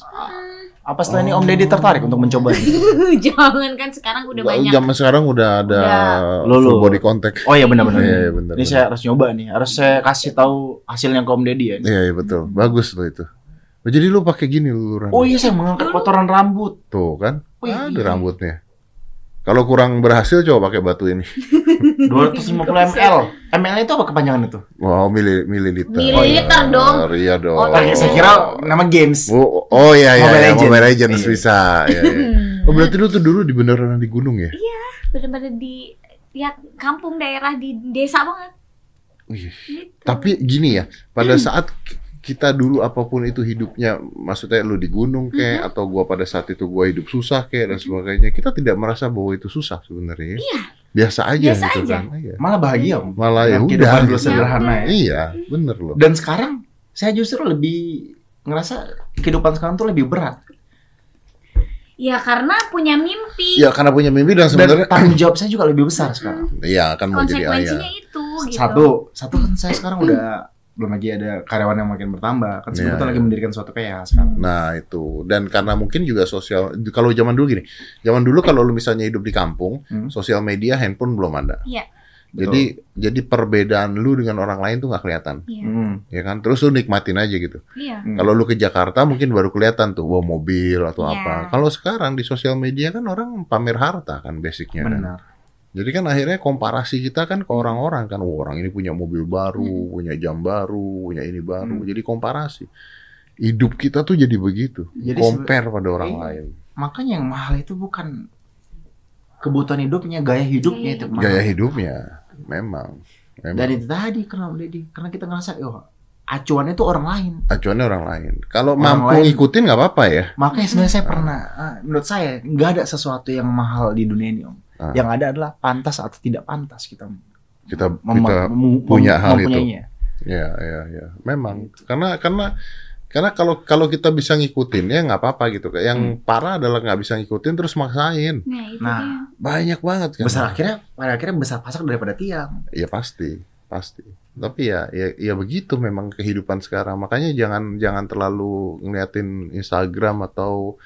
Apa setelah ini Om Deddy tertarik untuk mencoba? Jangan kan sekarang udah banyak. Zaman sekarang udah ada Udah. full body contact. Oh iya benar-benar. Iya, iya, benar. Ini benar. saya harus nyoba nih. Harus saya kasih tahu hasilnya ke Om Deddy ya. Iya, iya betul. Bagus loh itu. Oh, jadi lu pakai gini luluran. Oh iya saya mengangkat kotoran rambut. Tuh kan. Oh, iya. Ada rambutnya. Kalau kurang berhasil coba pakai batu ini. 250 ml. ml itu apa kepanjangan itu? Wow, mili mililiter. Mililiter dong. Iya dong. Oh, Oh, saya kira nama games. Oh, oh iya iya Mobile iya, Legends. Mobile Legends Iya. bisa. Iya, iya. Oh berarti lu tuh dulu di beneran di gunung ya? Bener-bener di ya kampung daerah di desa banget. Wih. Gitu. Tapi gini ya, pada saat kita dulu apa pun itu hidupnya, maksudnya lu di gunung kayak atau gua pada saat itu gua hidup susah kayak dan sebagainya, kita tidak merasa bahwa itu susah sebenarnya. ya. Iya. Biasa aja Biasa gitu aja. kan. Iya. Malah bahagia Om. Malah ya udah. gitu. sederhana ya. Iya, bener loh. Dan sekarang saya justru lebih ngerasa kehidupan sekarang tuh lebih berat. Ya karena punya mimpi. Ya karena punya mimpi dan Dan sebenarnya tanggung jawab saya juga lebih besar sekarang. iya kan mau jadi ayah. Konsekuensinya itu gitu. Satu, satu kan saya sekarang udah belum lagi ada karyawan yang makin bertambah. Kan Iya, sebetulnya iya. lagi mendirikan suatu PH sekarang. Nah itu dan karena mungkin juga sosial kalau zaman dulu gini, zaman dulu kalau lu misalnya hidup di kampung, Hmm. sosial media, handphone belum ada. Iya. Jadi jadi perbedaan lu dengan orang lain tuh nggak kelihatan, Iya. Hmm. ya kan? Terus lu nikmatin aja gitu. Iya. Hmm. Kalau lu ke Jakarta mungkin baru kelihatan tuh, bawa mobil atau Iya. apa. Kalau sekarang di sosial media kan orang pamer harta kan basicnya. kan. Jadi kan akhirnya komparasi kita kan ke orang-orang kan, Wah, orang ini punya mobil baru, Hmm. punya jam baru, punya ini baru. Hmm. Jadi komparasi. Hidup kita tuh jadi begitu, Jadi compare pada orang Iya. lain. Makanya yang mahal itu bukan kebutuhan hidupnya, gaya hidupnya itu mahal. Gaya hidupnya memang. memang. Dan itu tadi karena karena kita ngerasa, oh, acuannya itu orang lain. acuannya orang lain. Kalau Orang mampu lain. ngikutin nggak apa-apa ya. Makanya sebenarnya saya pernah, ah, menurut saya nggak ada sesuatu yang mahal di dunia ini om. Ah. Yang ada adalah pantas atau tidak pantas kita Kita mem- kita mem- punya mem- hal itu. ya ya ya. Memang karena karena karena kalau kalau kita bisa ngikutin ya nggak apa-apa gitu. Yang Hmm. parah adalah nggak bisa ngikutin terus maksain. Nah, itu Nah. dia. Banyak banget kan. Besar akhirnya, pada akhirnya besar pasak daripada tiang. Ya pasti, pasti. Tapi ya, ya, ya begitu memang kehidupan sekarang. Makanya jangan jangan terlalu ngeliatin Instagram atau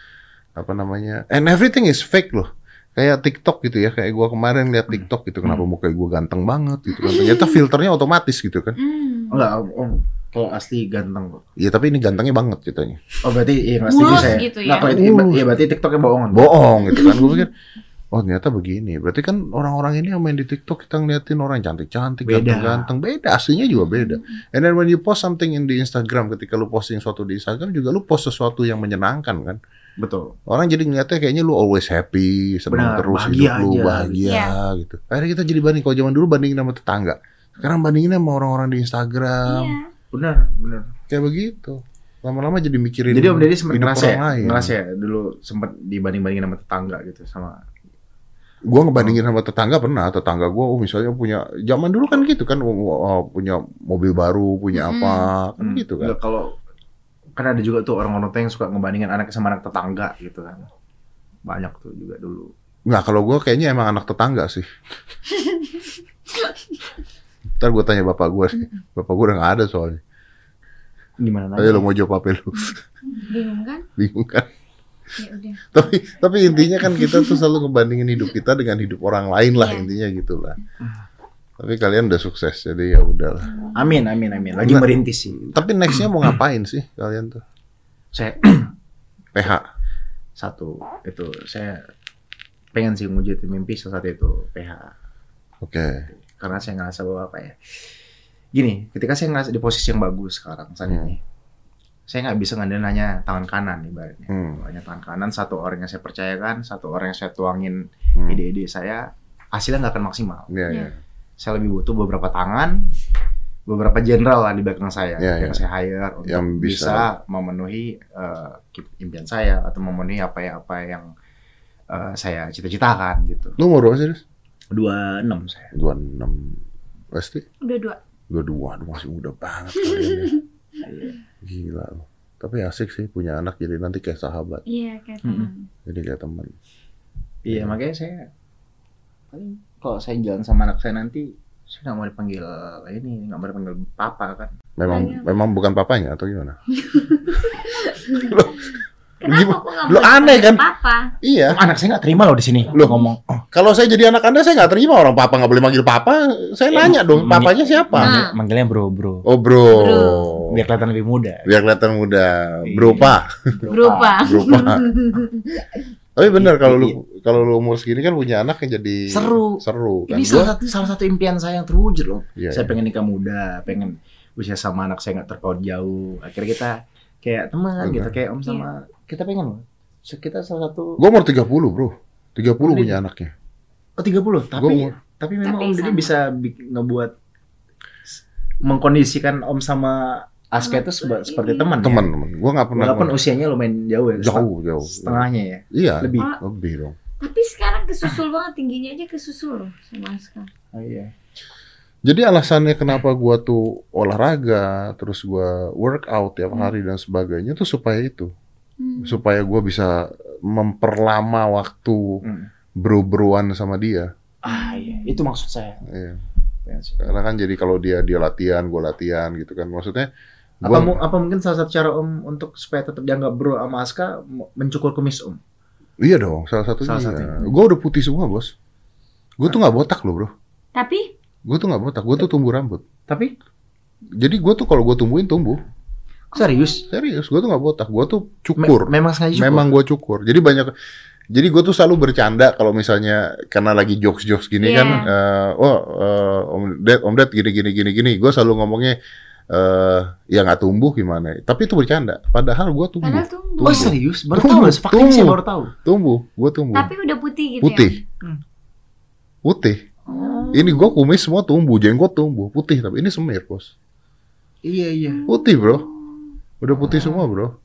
apa namanya. And everything is fake loh. Kayak TikTok gitu ya. Kayak gua kemarin lihat TikTok gitu. Kenapa muka gua ganteng banget gitu kan. Ternyata filternya otomatis gitu kan. Hmm. Enggak, om, om. Kalau asli ganteng kok. Iya tapi ini gantengnya banget ceritanya. Oh berarti iya nggak setuju Mulus saya. gitu ya? Nggak, kalau itu, iya berarti TikToknya bohongan. Bohong gitu kan. Gue pikir, oh ternyata begini. Berarti kan orang-orang ini yang main di TikTok kita ngeliatin orang cantik-cantik, Beda. ganteng-ganteng. Beda, aslinya juga beda. And then when you post something in the Instagram, ketika lu posting sesuatu di Instagram juga lu post sesuatu yang menyenangkan kan. Betul. Orang jadi ngeliatnya kayaknya lu always happy, senang Benar, terus bahagia hidup lu, aja. bahagia gitu. Akhirnya kita jadi banding. Kalau zaman dulu bandingin sama tetangga. Sekarang bandingin sama orang-orang di Instagram. Iya. Benar, benar. Kayak begitu. Lama-lama jadi mikirin Jadi Om Deddy sempat ngerasa ya, lain. ngerasa ya dulu sempat dibanding-bandingin sama tetangga gitu sama Gua ngebandingin sama tetangga pernah, tetangga gua oh misalnya punya zaman dulu kan gitu kan oh, oh, punya mobil baru, punya apa, kan Hmm, gitu kan. kalau kan ada juga tuh orang-orang yang suka ngebandingin anak sama anak tetangga gitu kan. Banyak tuh juga dulu. Nggak, kalau gua kayaknya emang anak tetangga sih. Ntar gua tanya bapak gua sih. Bapak gua udah nggak ada soalnya. Gimana Ayo nanya? lo mau jawab apa lu? Bingung kan? Bingung kan? Ya udah. Tapi tapi intinya kan kita tuh selalu ngebandingin hidup kita dengan hidup orang lain lah Iya. intinya gitulah. Tapi kalian udah sukses jadi ya udahlah. Amin, amin, amin. Lagi Nggak. merintis sih. Tapi nextnya mau ngapain sih kalian tuh? Saya PH. satu itu saya pengen sih wujudin mimpi salah satu itu PH. Oke. Karena saya ngerasa bahwa apa ya? Gini, ketika saya ngerasa di posisi yang bagus sekarang saat Hmm. ini, saya nggak bisa ngandelin hanya tangan kanan ibaratnya. Hmm. Hanya tangan kanan, satu orang yang saya percayakan, satu orang yang saya tuangin Hmm. ide-ide saya hasilnya nggak akan maksimal. Iya, Iya. Saya lebih butuh beberapa tangan, beberapa jenderal lah di belakang saya Iya, yang iya. saya hire untuk Yang bisa, bisa- memenuhi eh, impian saya atau memenuhi apa yang apa yang eh, saya cita-citakan gitu. Lu umur berapa sih, Riz? 26 saya. 26 pasti? Udah dua. 22, aduh masih muda banget ya. Gila lu. Tapi asik sih punya anak jadi nanti kayak sahabat, Iya kayak Mm-mm. teman. jadi kayak teman. Iya, makanya saya paling kalau saya jalan sama anak saya nanti saya nggak mau dipanggil ini, nggak mau dipanggil papa kan. Memang Banyak. memang bukan papanya atau gimana? Kenapa nggak Lu boleh aneh kan? Papa. Iya. Anak saya nggak terima loh di sini. Loh. ngomong. Oh, Kalau saya jadi anak anda, saya nggak terima orang papa nggak boleh manggil papa. Saya Eh, nanya dong, papanya siapa? Nah. manggil- manggilnya bro bro. Oh bro. Bro. Biar kelihatan lebih muda. Biar kelihatan muda. Iya. Bro pa. Berupa. Bro pa. Tapi bener kalau lu kalau lu umur segini kan punya anak yang jadi Seru. Seru kan. Ini salah satu salah satu impian saya yang terwujud loh. Iya, saya iya. pengen nikah muda, pengen usia sama anak saya nggak terpaut jauh. Akhirnya kita kayak teman gitu, kayak om sama kita pengen loh. So, Kita salah satu Gua umur 30, Bro. 30 Udah. punya anaknya. oh 30, tapi Gua umur tapi memang Tapi om Deddy sama. bisa bi- ngebuat mengkondisikan om sama Aska itu seba- seperti teman. ya? teman-teman. Gua nggak pernah Walaupun usianya lumayan jauh ya. jauh, jauh. Setengahnya ya. Iya, Lebih. lebih dong. Tapi sekarang kesusul banget tingginya aja kesusul loh sama Aska. Oh, iya. Jadi alasannya kenapa gua tuh olahraga, terus gua workout tiap hari dan sebagainya tuh supaya itu, Hmm. supaya gua bisa memperlama waktu Hmm. bro-broan sama dia. Ah iya, itu maksud saya. Iya. Karena kan jadi kalau dia dia latihan, gua latihan gitu kan. Maksudnya Apa, gua apa mungkin salah satu cara Om untuk supaya tetap dianggap bro sama Aska mencukur kumis Om? iya dong, salah satunya. Salah satunya. Gua udah putih semua, Bos. Gua tuh nggak botak loh, Bro. Tapi Gua tuh nggak botak, gua tuh tumbuh rambut. Tapi Jadi gua tuh kalau gua tumbuhin tumbuh. serius? Serius, gua tuh nggak botak, gua tuh Me- cukur. memang sengaja cukur? Memang gue cukur. Jadi banyak. Jadi gue tuh selalu bercanda kalau misalnya karena lagi jokes-jokes gini Iya. kan, eh, oh eh, Om Ded, Om Ded gini gini gini gini. Gue selalu ngomongnya eh ya nggak tumbuh gimana. Tapi itu bercanda. Padahal gue tumbuh, padahal tumbuh. Oh serius? Baru Tumbuh, tahu, fakta saya tumbuh. baru tahu. tumbuh, gue tumbuh. Tapi udah putih gitu putih, ya. Hmm. putih. Oh. Ini gue kumis semua tumbuh, jenggot tumbuh, putih. Tapi ini semir bos, Iya iya. putih bro. Udah putih semua bro.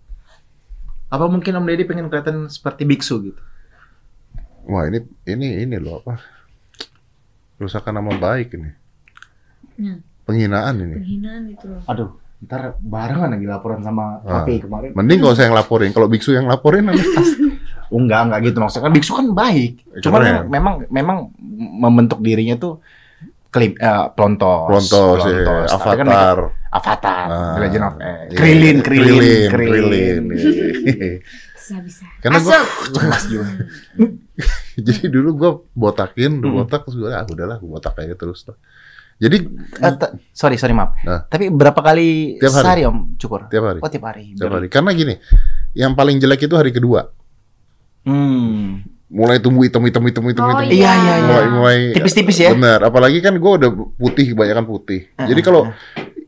Apa mungkin Om Deddy pengen kelihatan seperti biksu gitu? Wah ini ini ini loh apa? Rusakan nama baik ini. Nah, Penghinaan ini. penghinaan itu loh. Aduh, ntar barengan lagi laporan sama Ah. KPI kemarin. Mending kalau saya yang laporin. Kalau biksu yang laporin nanti Oh, enggak, enggak gitu maksudnya kan biksu kan baik. Cuma Keren. memang memang membentuk dirinya tuh klip eh, plontos. Plontos, ya, Plontos. Tapi kan mereka- Avatar. Avatar, Ah, The Legend of eh, iya. Krilin, Krilin, Krilin, Krilin. Krilin. Bisa bisa. Karena. Mas juga. Jadi dulu gue botakin, Hmm. botak terus gue ah udahlah gue botak aja terus lah. Jadi ta- sorry, sorry maaf. Nah. Tapi berapa kali Tiap hari. sehari Om cukur? tiap hari, Oh, tiap hari. tiap hari. Karena gini, yang paling jelek itu hari kedua. Hmm. Mulai tumbuh hitam hitam hitam hitam Oh, hitam. Iya, iya, iya. Mulai mulai Tipis-tipis ya? Bener. Apalagi kan gue udah putih, kebanyakan putih. Jadi kalau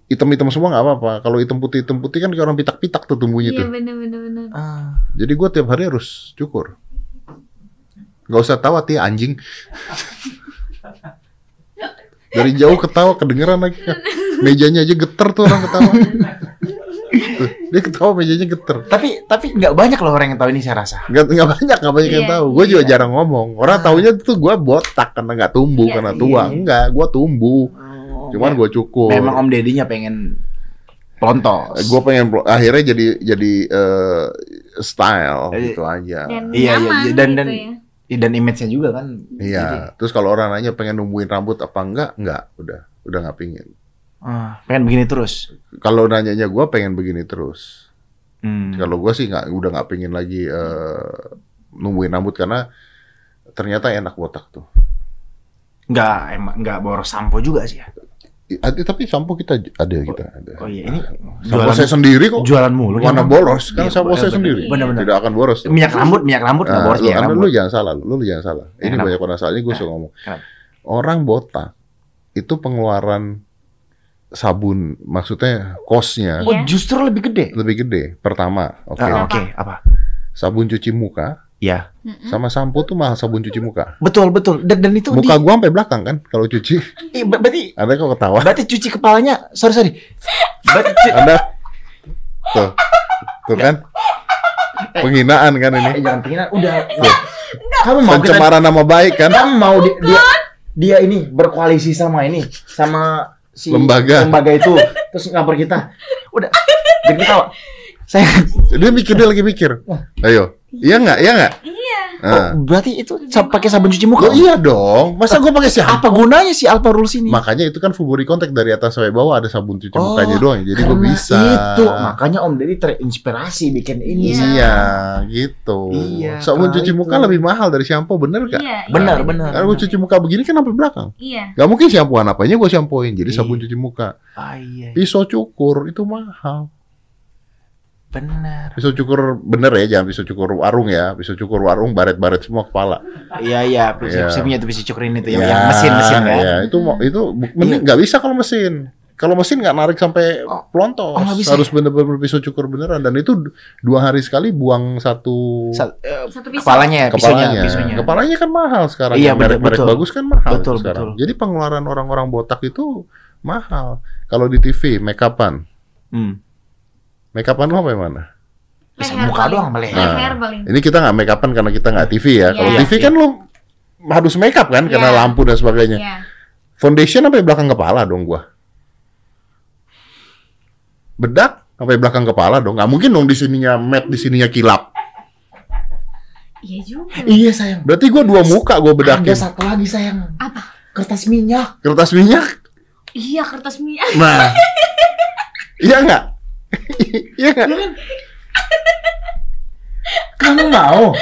hitam-hitam semua nggak apa-apa. Kalau hitam putih hitam putih kan kayak orang pitak-pitak tuh tumbuhnya Iya tuh. bener bener. Ah. Jadi gue tiap hari harus cukur. Gak usah tawa ya anjing. Dari jauh ketawa kedengeran lagi. Mejanya aja geter tuh orang ketawa. Tuh, dia ketawa mejanya geter. Tapi tapi nggak banyak loh orang yang tahu ini saya rasa. Gak, nggak banyak, nggak banyak yang Iya, tahu. Gue juga iya. jarang ngomong. Orang taunya tuh gue botak karena nggak tumbuh, Iya, karena iya, tua. iya. Enggak, gue tumbuh. Cuman gue cukur. Memang Om Dedinya pengen plontos. gue pengen akhirnya jadi jadi eh, style Eh, gitu aja. Dan Iya, iya, nyaman iya. Dan- gitu dan- ya. Ih, dan image-nya juga kan. Iya. Terus kalau orang nanya pengen numbuhin rambut apa enggak? Enggak, udah, udah nggak pingin. Ah, pengen begini terus. Kalau nanyanya gue pengen begini terus. Hmm. Kalau gue sih nggak, udah nggak pingin lagi eh, numbuhin rambut karena ternyata enak botak tuh. Nggak, emang nggak boros sampo juga sih ya. Ada, tapi sampo kita ada kita ada. Oh iya, ini Sampo jualan- saya sendiri kok. Jualan mulu. Mana kan? boros? Kan Iya, sampo saya bener, sendiri. Bener-bener. Tidak akan boros. tuh. Minyak rambut, minyak rambut nggak Nah, boros lu, minyak anda, rambut. lu jangan salah, lu, lu jangan salah. Ini Kenapa? banyak orang salah. Ini gue suka ngomong. Kenapa? Orang botak itu pengeluaran sabun, maksudnya kosnya Oh, Iya. justru lebih gede. lebih gede. Pertama, oke. Ah, Oke, apa? Sabun cuci muka Iya. Mm-mm. Sama sampo tuh mahal sabun cuci muka. Betul, betul. Dan, dan itu Muka di, gua sampai belakang kan kalau cuci. Ih, ber- berarti Anda kok ketawa? berarti cuci kepalanya. Sorry, sorry. Berarti cu- Anda tuh, tuh kan penghinaan kan eh, ini. jangan pengen udah. Kamu mau kita Pencemaran nama baik kan? kamu mau di- dia dia ini berkoalisi sama ini sama si Lembaga. lembaga itu terus ngapor kita. Udah. Jadi ketawa. Saya Dia mikir dia lagi mikir. Ayo, iya nggak? Iya nggak? Iya. Nah. Oh, berarti itu pakai sabun cuci muka. Oh, iya dong. Masa gua pakai siapa? Apa gunanya si Alpha Rules ini? Makanya itu kan full body contact dari atas sampai bawah ada sabun cuci Oh, mukanya doang. Jadi gua Karena bisa. Itu makanya Om Deddy terinspirasi bikin ini. Iya. Iya, gitu. Iya, Sabun cuci itu. muka lebih mahal dari shampoo, bener gak? Iya. Benar, iya, benar. Karena gua cuci muka begini kan sampai belakang. Iya. Gak mungkin shampooan apanya gua shampooin. Jadi Iya. sabun cuci muka. Ah, iya. Pisau cukur itu mahal. Benar. Pisau cukur bener ya, jangan pisau cukur warung ya. Pisau cukur warung baret-baret semua kepala. Iya iya, Iya. saya punya tuh bisa cukurin itu yang, Ya, yang mesin-mesin. Ya, itu mau itu bu- mending nggak bisa kalau mesin. Kalau mesin nggak narik sampai Oh. pelontos. Oh, bisa Harus bener-bener pisau cukur beneran dan itu dua hari sekali buang satu Sa- eh, Satu pisau. kepalanya, kepalanya. pisaunya. Kepalanya kan mahal sekarang. Iya, merek-merek betul, betul. bagus kan mahal Betul, sekarang. betul. Jadi pengeluaran orang-orang botak itu mahal. Kalau di TV make upan, Hmm. Make upan lo apa yang mana? Bisa Leher muka paling. doang leher. Leher paling. Ini kita nggak make upan karena kita nggak TV ya. Kalau Iya. TV kan lo harus make up kan karena Iya. lampu dan sebagainya. Iya. Foundation sampai belakang kepala dong gua. Bedak sampai belakang kepala dong. Nggak mungkin dong di sininya matte, di sininya kilap. Iya juga. Iya sayang. Berarti gua dua muka gua bedakin. Ada satu lagi sayang. Apa? Kertas minyak. Kertas minyak. Iya kertas minyak. Nah. iya nggak? Iya nggak? Kamu mau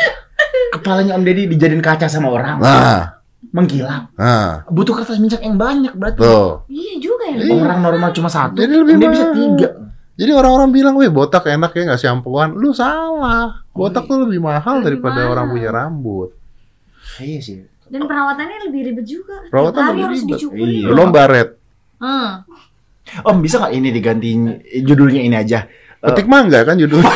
kepalanya Om Deddy dijadiin kaca sama orang? Nah, Mengkilap. nah, Butuh kertas minyak yang banyak berarti. tuh. Iya juga ya. Iya. Orang normal cuma satu. Jadi lebih Om Deddy bisa mahal. tiga. Jadi orang-orang bilang, weh botak enak ya nggak shampooan. Lu salah. Botak tuh lebih mahal Lebih daripada mahal. orang punya rambut. Iya sih. Dan perawatannya lebih ribet juga. Perawatan lebih harus ribet. dicukurin. Iya. Belum baret. Hmm. Om bisa nggak ini diganti judulnya ini aja? Petik mangga kan judulnya.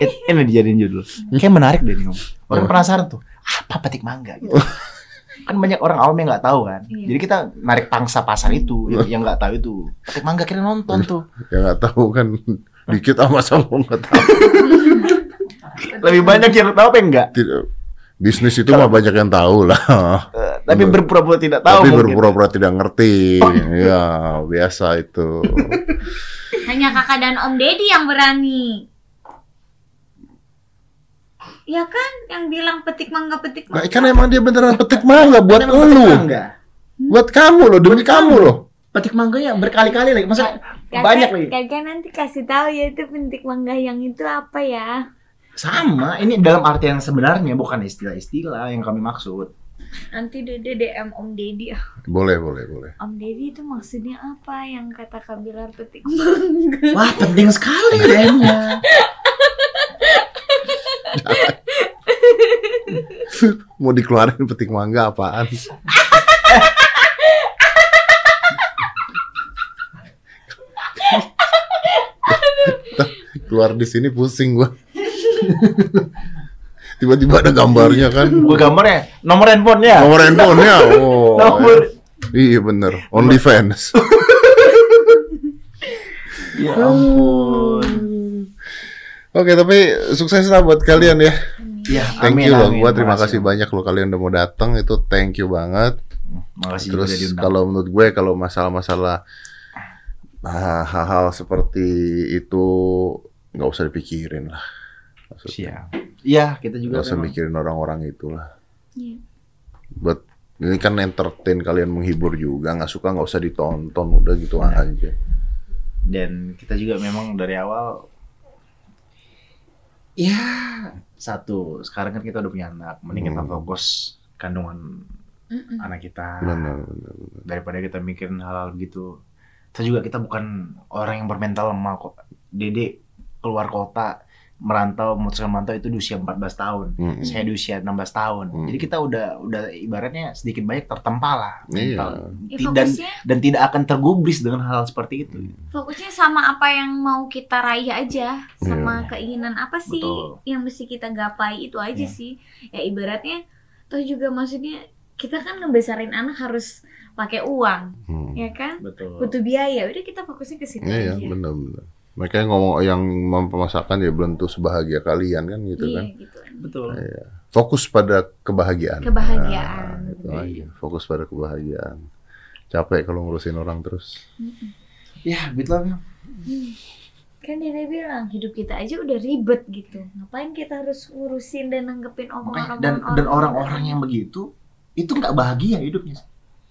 It- ini dijadiin judul. Kayak menarik deh nih om. Orang penasaran tuh. Apa petik mangga gitu. kan banyak orang awam yang nggak tahu kan. Iya. Jadi kita narik pangsa pasar itu yang- yang nggak tahu itu. Petik mangga kira nonton tuh. ya nggak tahu kan. Dikit sama sama nggak tahu. Lebih banyak yang tahu apa enggak? Tidak. Bisnis itu mah banyak yang tahu lah. Eh, tapi berpura-pura tidak tahu. Tapi berpura-pura tidak ngerti. Ya, biasa itu. Hanya kakak dan Om Deddy yang berani. Ya kan, yang bilang petik mangga petik Nah, mangga. kan emang dia beneran petik mangga buat Kan petik lu. mangga. Buat kamu loh, demi kamu loh. Petik mangga ya berkali-kali lagi. Maksudnya Kakak- banyak lagi. Kakak nanti kasih tahu ya itu petik mangga yang itu apa ya? Sama, ini dalam arti yang sebenarnya bukan istilah-istilah yang kami maksud. Nanti Dede DM Om Deddy. Ah, Boleh, boleh, boleh. Om Deddy itu maksudnya apa yang kata Kak Bilar petik mangga? Wah, penting sekali DM-nya. Mau dikeluarin petik mangga apaan? Keluar di sini pusing gua. Tiba-tiba ada gambarnya kan. Gue gambarnya, nomor handphonenya. Nomor handphonenya. Oh. Nomor. Iya bener. Only fans. Ya ampun. Oke, tapi sukses lah buat kalian ya. Ya, Thank amin, you loh. Gua terima kasih banyak loh kalian udah mau datang. Itu thank you banget. Makasih Terus kalau menurut gue kalau masalah-masalah ah, hal-hal seperti itu nggak usah dipikirin lah. Maksudnya, Siap. Iya, kita juga nggak usah memang- mikirin orang-orang itulah. Iya. Buat ini kan entertain kalian menghibur juga, nggak suka nggak usah ditonton, udah gitu Benar. aja. dan kita juga memang dari awal ya satu sekarang kan kita udah punya anak mending kita Hmm. fokus kandungan Mm-mm. anak kita Benar, benar, benar. daripada kita mikirin hal-hal begitu kita juga kita bukan orang yang bermental lemah kok dede keluar kota merantau memutuskan merantau itu di usia 14 tahun. Mm-mm. Saya di usia 16 tahun. Hmm. Jadi kita udah udah ibaratnya sedikit banyak tertempa lah Iya. mental. Ya, Ti- dan fokusnya dan tidak akan tergubris dengan hal-hal seperti itu. fokusnya sama apa yang mau kita raih aja sama Iya. keinginan apa sih Betul. yang mesti kita gapai itu aja Iya. sih ya ibaratnya toh juga maksudnya kita kan ngebesarin anak harus pakai uang Hmm. ya kan Betul. butuh biaya udah kita fokusnya ke situ Iya, aja benar-benar. Makanya ngomong yang mempermasakan ya belum tentu sebahagia kalian kan gitu iya kan. gitu kan Betul. Fokus pada kebahagiaan. Kebahagiaan. Nah, itu aja. Fokus pada kebahagiaan. Capek kalau ngurusin orang terus. Ya, gitu lah. Kan dia bilang hidup kita aja udah ribet gitu ngapain kita harus ngurusin dan nanggepin Makanya, omongan dan dan orang-orang yang begitu itu nggak bahagia hidupnya.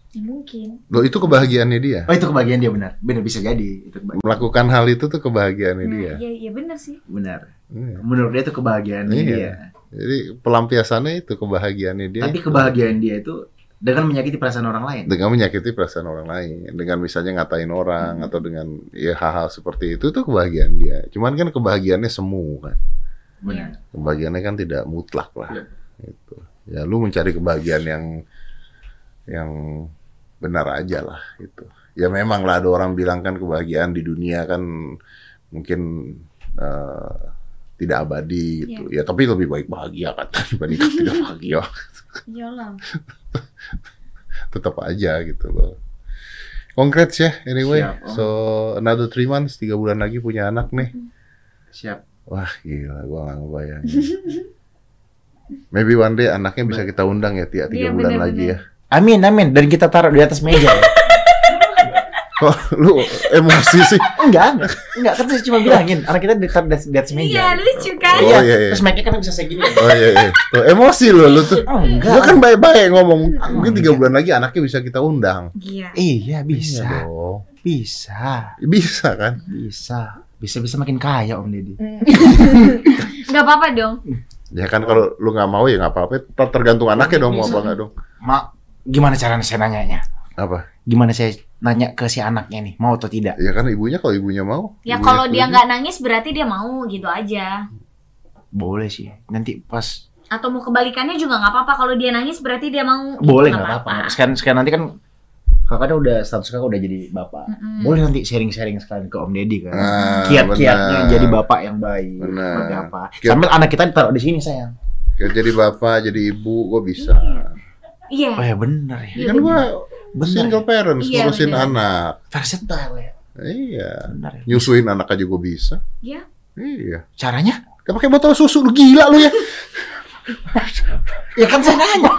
Ya mungkin Loh itu kebahagiaannya dia. Oh itu kebahagiaan dia benar, benar bisa jadi itu kebahagiaan. Melakukan hal itu tuh kebahagiaannya nah, dia. ya ya benar sih benar. Iya. Menurut dia itu kebahagiaan Iya. dia. Jadi pelampiasannya itu kebahagiaannya dia. Tapi kebahagiaan dia itu dengan menyakiti perasaan orang lain. dengan menyakiti perasaan orang lain, dengan misalnya ngatain orang atau dengan ya hal-hal seperti itu tuh kebahagiaan dia. Cuman kan kebahagiaannya semu kan. Benar. Kebahagiaannya kan tidak mutlak lah. Iya. Gitu. Ya lu mencari kebahagiaan yang yang benar aja lah gitu. Ya memang lah ada orang bilang kan kebahagiaan di dunia kan mungkin eh, tidak abadi gitu. Ya tapi lebih baik bahagia kan dibandingkan tidak bahagia. iyalah tetap aja gitu loh. Congrats ya, anyway. Siap, Om. So another three months, tiga bulan lagi punya anak nih. Siap. Wah gila, gua nggak ngebayangin. Maybe one day anaknya bisa kita undang ya tiap tiga Iya, bulan bener-bener. lagi ya. Amin, amin. Dan kita taruh di atas meja ya. Kok lu emosi sih? enggak, enggak. Enggak, kan saya cuma bilangin. Anak kita ditaruh di atas, meja. iya lucu kan Oh, Iya, iya, iya. terus mic-nya kan bisa segini. Oh iya, iya. Tuh, emosi lu, lu tuh. Oh, enggak. Gua kan baik-baik ngomong. Mungkin tiga enggak. bulan lagi anaknya bisa kita undang. iya Iya, Iya bisa. dong. Bisa. Bisa kan? Bisa. Bisa-bisa makin kaya Om Deddy. nggak apa-apa dong Ya kan kalau lu nggak mau ya nggak apa-apa. Ter- Tergantung anaknya dong mau apa nggak dong. Mak, gimana cara saya nanyanya? Apa? Gimana saya nanya ke si anaknya nih, mau atau tidak? Ya kan ibunya kalau ibunya mau. ya ibunya kalau dia nggak nangis berarti dia mau gitu aja Boleh sih. Nanti pas atau mau kebalikannya juga nggak apa-apa kalau dia nangis berarti dia mau boleh Nggak apa-apa. Sekarang sekarang nanti kan kakaknya udah status kakak udah jadi bapak. Mm-mm. Boleh nanti sharing-sharing sekalian ke Om Deddy kan. Nah, Kiat-kiatnya jadi bapak yang baik. Benar. Seperti apa? Kiat- Sambil anak kita ditaruh di sini sayang. Jadi bapak, jadi ibu, gue bisa. iya Oh ya bener ya. Iya, kan gue Bener. single parents, Iya, ngurusin bener. anak. Versatile ya. Iya. Bener ya. Nyusuin anak aja gue bisa. Iya. Iya. Caranya? Gak pakai botol susu, lu gila lu ya. Ya kan saya nanya.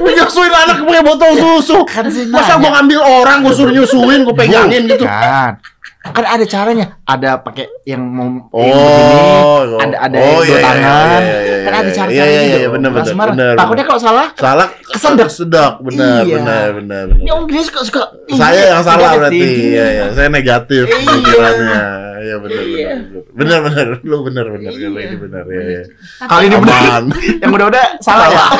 Nyusuin anak pakai botol susu. Kan saya Masa gue ngambil orang, gue suruh nyusuin, gue pegangin gitu. Kan. Kan ada caranya. Ada pakai yang mau Oh, yang begini, oh, ada ada oh, dua iya, iya, tangan. iya, iya, kan ada iya, cara iya, caranya iya, gitu. iya, bener, Nggak bener, bener, Takutnya kalau salah, Salah, Kesedek. sedap, benar, Iya. benar, benar, ini. Om Deddy suka suka. Saya yang salah berarti, iya, iya, saya negatif Iya. pikirannya. Iya, benar, Iya. benar, benar, benar, lu benar, benar, Iya. kalau ini benar, ya, ya. Kali ini benar. Yang udah-udah salah ya.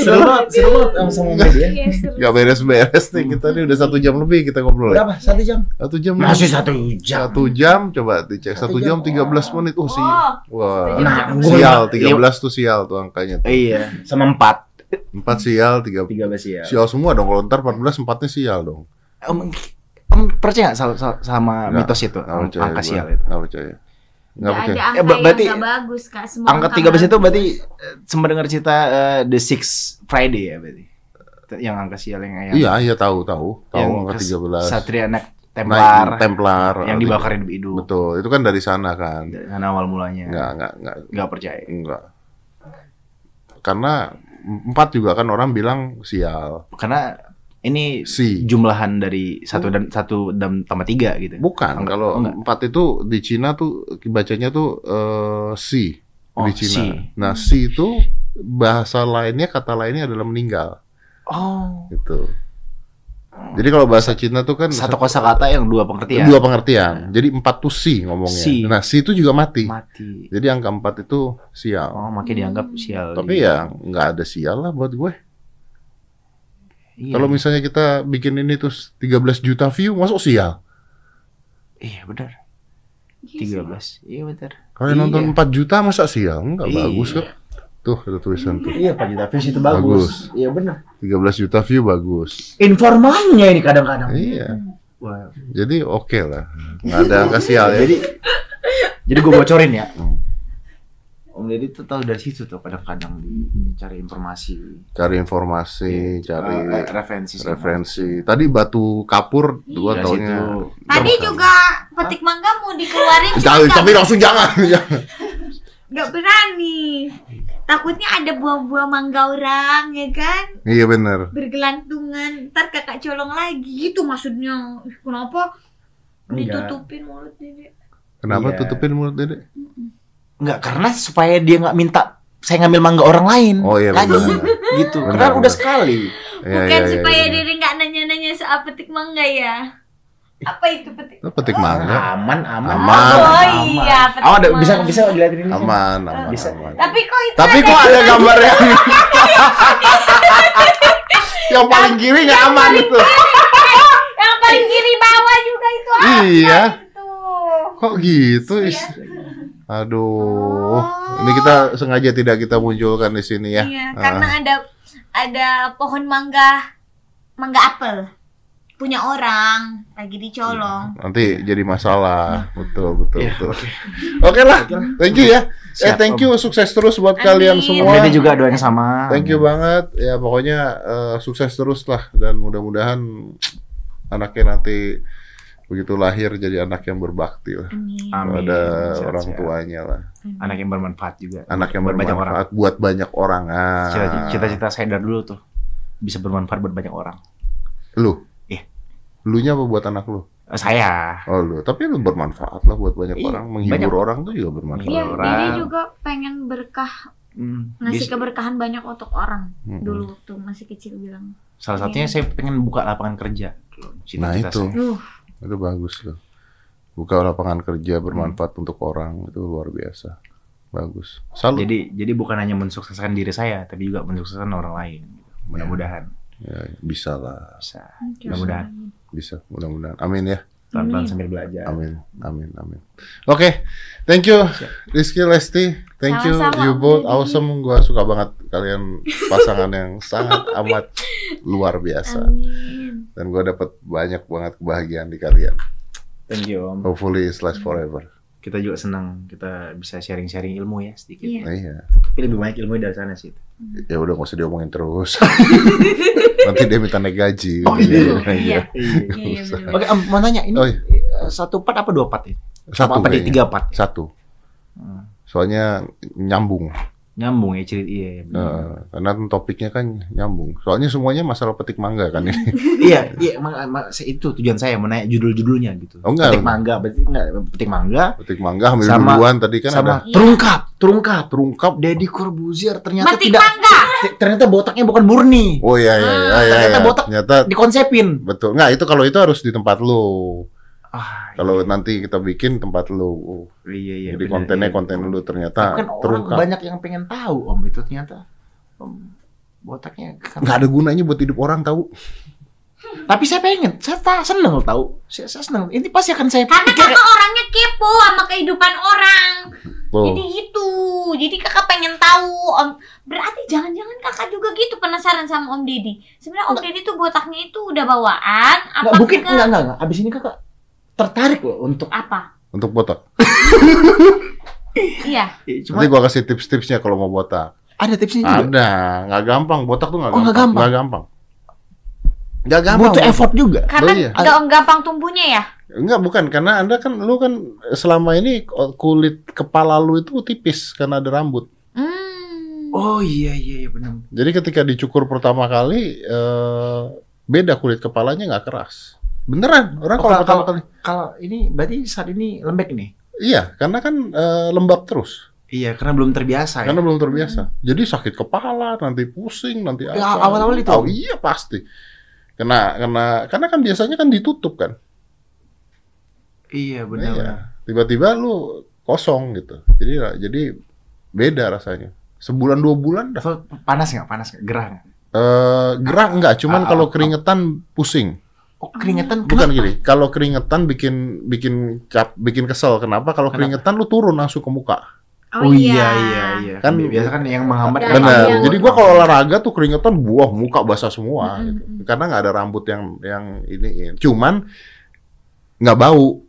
Seru banget, seru banget sama sama Om Deddy ya. Iya. Gak beres-beres nih kita nih udah satu jam lebih kita ngobrol ya. Berapa? Satu jam? Satu jam Masih satu jam. Satu jam coba dicek Satu satu jam jam. 13 menit oh sih. Oh, Wah. Nah, sial gua- 13 tuh sial tuh angkanya tuh. Iya, sama empat. 4 sial 3 Tiga belas ya. sial semua dong kalau ntar 14 empatnya sial dong. Om, om percaya nggak sama, mitos itu? Angka sial itu. Nggak percaya. Nggak percaya. ada angka Eh, ber- berarti yang nggak bagus kak semua Angka 13 itu berarti eh, sempat dengar cerita eh, The Six Friday ya berarti. Yang angka sial yang yang, Iya, iya tahu tahu. Tahu yang angka kes- 13. Satria anak Nah, Templar Templar. yang dibakar hidup-hidup. Betul, itu kan dari sana kan. Dengan awal mulanya. Enggak, enggak, enggak, Nggak percaya. enggak. Karena empat juga kan orang bilang sial. Karena ini Si. jumlahan dari satu dan satu dan tambah tiga gitu. Bukan, Enggak, kalau enggak. empat itu di Cina tuh bacanya tuh eh, si Oh, di Cina. si. Nah, si itu bahasa lainnya kata lainnya adalah meninggal Oh. gitu. Jadi kalau bahasa Cina tuh kan Satu kosakata yang dua pengertian. dua pengertian. Jadi empat tuh si ngomongnya. Si. Nah, si itu juga mati. Mati. Jadi angka empat itu sial. Oh, makanya dianggap sial. Tapi ya nggak ada sial lah buat gue. Iya. Kalau misalnya kita bikin ini terus 13 juta view, masuk sial. Iya benar. Tiga belas. Iya benar. Kalau yang nonton Iya. 4 juta masa siang nggak Iya. bagus kok. Tuh ada tulisan tuh. Iya Pak Juta views itu Bagus. bagus. Iya benar. 13 juta view bagus. Informannya ini kadang-kadang. Iya. Wah. Jadi oke lah. Nggak ada angka sial ya. Jadi jadi gue bocorin ya. Hmm. Om Deddy tuh tahu dari situ tuh kadang-kadang dicari informasi, Cari informasi, cari Eh, referensi, referensi. Tadi batu kapur dua taunya. situ. Tadi juga petik mangga mau dikeluarin Jangan, tapi langsung jangan. nggak berani. Takutnya ada buah-buah mangga orang ya kan Iya bener. bergelantungan. Ntar kakak colong lagi gitu maksudnya. Kenapa Enggak. ditutupin mulut Dede? Kenapa Iya. tutupin mulut dede? Enggak, karena supaya dia nggak minta saya ngambil mangga orang lain. Oh iya lagi benar. gitu. Benar, karena udah sekali. Iya, Bukan iya, iya, supaya bener. Dede nggak nanya-nanya soal petik mangga ya. Apa itu petik? Lu petik mangga. Aman, aman. Aman. Oh iya, petik Oh, ada, mangga. bisa bisa dilihatin ini. Aman, aman, Bisa. aman. Tapi kok itu Tapi ada kok ada gambar yang yang paling kiri nggak aman itu. yang paling kiri bawah juga itu apa Iya. itu? Kok gitu? Is? Aduh, ini kita sengaja tidak kita munculkan di sini ya. Iya, Ah. karena ada ada pohon mangga mangga apel punya orang lagi dicolong. Nanti jadi masalah. Betul, betul, Iya, betul. Oke lah, thank you ya. eh, Siap, thank Om. you, sukses terus buat Amin. kalian semua. Deddy juga doa yang sama. Thank you banget. Ya pokoknya eh, sukses terus lah dan mudah-mudahan anaknya nanti begitu lahir jadi anak yang berbakti lah Amin. Amin. pada Sehat-sehat. orang tuanya lah. Anak yang bermanfaat juga. Anak yang Buat banyak orang. bermanfaat buat banyak orang. Ah. Cita- Cita-cita saya dari dulu tuh bisa bermanfaat buat banyak orang. Lu? Iya. Lunya apa buat anak lu? Eh, Saya. Oh lu, tapi lu bermanfaat lah buat banyak Iya, orang, menghibur banyak. orang tuh juga bermanfaat. Iya, orang. Dede juga pengen berkah Hmm, ngasih bis- keberkahan banyak untuk orang Mm-mm. dulu waktu masih kecil bilang. salah satunya saya pengen buka lapangan kerja. Nah Cita-cita itu, saya. Uh, itu bagus tuh. Buka lapangan kerja bermanfaat untuk orang itu luar biasa. Bagus. Salut. Jadi jadi bukan hanya mensukseskan diri saya, tapi juga mensukseskan orang lain. Mudah-mudahan Ya, bisa lah, bisa. Mudah-mudahan. bisa. Mudah-mudahan. Amin ya. Pelan-pelan sambil belajar. Amin, amin, amin. Oke, thank you Rizky Lesti, thank you Sama-sama, you Om both awesome. Gua suka banget kalian pasangan yang sangat amat luar biasa. Amin. Dan gua dapat banyak banget kebahagiaan di kalian. Thank you Om. Hopefully it's last forever. Kita juga senang kita bisa sharing-sharing ilmu ya sedikit. Iya. Iya. Tapi lebih banyak ilmu dari sana sih. Ya udah nggak usah diomongin terus. Nanti dia minta naik gaji. Oh, iya. Iya. Iya. Iya, iya, bener. Oke, Om, mau nanya ini Oh, iya. eh, satu part apa dua part ya? Satu apa, apa di tiga part? Satu. Hmm. Soalnya nyambung. Nyambung ya cerita iya. iya. Eh, karena topiknya kan nyambung. Soalnya semuanya masalah petik mangga kan ini. iya, iya, mak- saya- itu tujuan saya menanya judul-judulnya gitu. Oh, enggak. Petik mangga, berarti enggak petik mangga Petik mangga ambil Sama- duluan tadi kan sama ada Iya. terungkap, terungkap. terungkap. Deddy Corbuzier ternyata Metik tidak mangga. ternyata botaknya bukan murni. Oh iya iya iya iya. ternyata iya. botak. Ternyata Dikonsepin. betul. Nggak itu kalau itu harus di tempat lu. Ah, Kalau nanti kita bikin tempat lu. Oh, iya iya. Jadi benar, kontennya iya. konten lu ternyata Tapi kan orang banyak yang pengen tahu Om itu ternyata Om botaknya kan- Nggak ada gunanya buat hidup orang tahu. Tapi saya pengen, saya seneng tahu. Saya, saya seneng. Ini pasti akan saya Karena pikir. kakak orangnya kepo sama kehidupan orang. Tuh. Jadi gitu. Jadi kakak pengen tahu Om. Berarti jangan-jangan kakak juga gitu penasaran sama Om Deddy. Sebenarnya Om Deddy tuh botaknya itu udah bawaan apa Nggak, mungkin enggak, enggak, enggak. Abis ini kakak tertarik loh untuk Apa? Untuk botak. Iya. Eh, cuma Nanti gua kasih tips-tipsnya kalau mau botak. ada tipsnya juga. Ada, nggak gampang. Botak tuh nggak Oh, gampang. nggak gampang. Nggak gampang. Butuh effort juga. Karena Oh, iya. nggak gampang tumbuhnya ya. Enggak, bukan karena Anda kan lu kan selama ini kulit kepala lu itu tipis karena ada rambut. Hmm. Oh iya iya iya benar. Jadi ketika dicukur pertama kali eh, beda kulit kepalanya nggak keras. Beneran, orang Oh, kalau kalau- pertama kali. Kalau ini berarti saat ini lembek nih. Iya, karena kan eh, lembab terus. Iya, karena belum terbiasa Karena ya. belum terbiasa. Jadi sakit kepala, nanti pusing, nanti apa. Ya, awal-awal itu. Oh iya pasti. Kena karena karena kan biasanya kan ditutup kan. Iya benar. Iya. benar. Tiba-tiba lu kosong gitu. Jadi jadi beda rasanya. Sebulan dua bulan dah. Panas nggak? Panas nggak? Gerah nggak? Eh gerah enggak, cuman Ah, kalau ah, keringetan pusing. Oh, keringetan Bukan kenapa? gini, kalau keringetan bikin bikin cap, bikin kesel. Kenapa? Kalau keringetan lu turun langsung ke muka. Oh, iya iya iya. Kan- Kan biasa kan yang menghambat kan Benar. yang- Jadi gua kalau olahraga tuh keringetan buah muka basah semua. Mm-mm. gitu. Karena nggak ada rambut yang yang ini. Cuman nggak bau.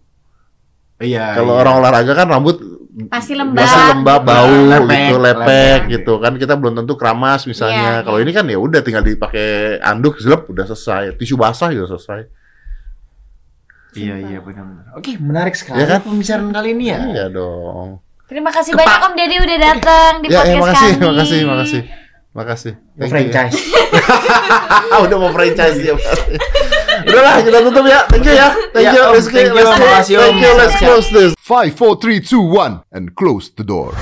Iya. Kalau iya. orang olahraga kan rambut Pasti lembab. Pasti lembab, bau Lepek, gitu, lepek, lepek. gitu kan. Kita belum tentu keramas misalnya. Iya, Kalau iya. ini kan ya udah tinggal dipakai anduk, zelep, udah selesai. Tisu basah juga selesai. Iya iya benar-benar. Oke, menarik sekali Iya kan? pembicaraan kali ini ya. Iya dong. Terima kasih Kepak. banyak Om Deddy udah datang di Ya, ya podcast makasih, kami. makasih, makasih. Makasih. Mau Thank you. franchise. Ah, udah mau franchise ya. Udahlah, kita tutup ya. Thank you ya. Thank Ya, you. Om. Let's Thank you, let's. Thank you. Let's close this. 5, 4, 3, 2, 1, and close the door.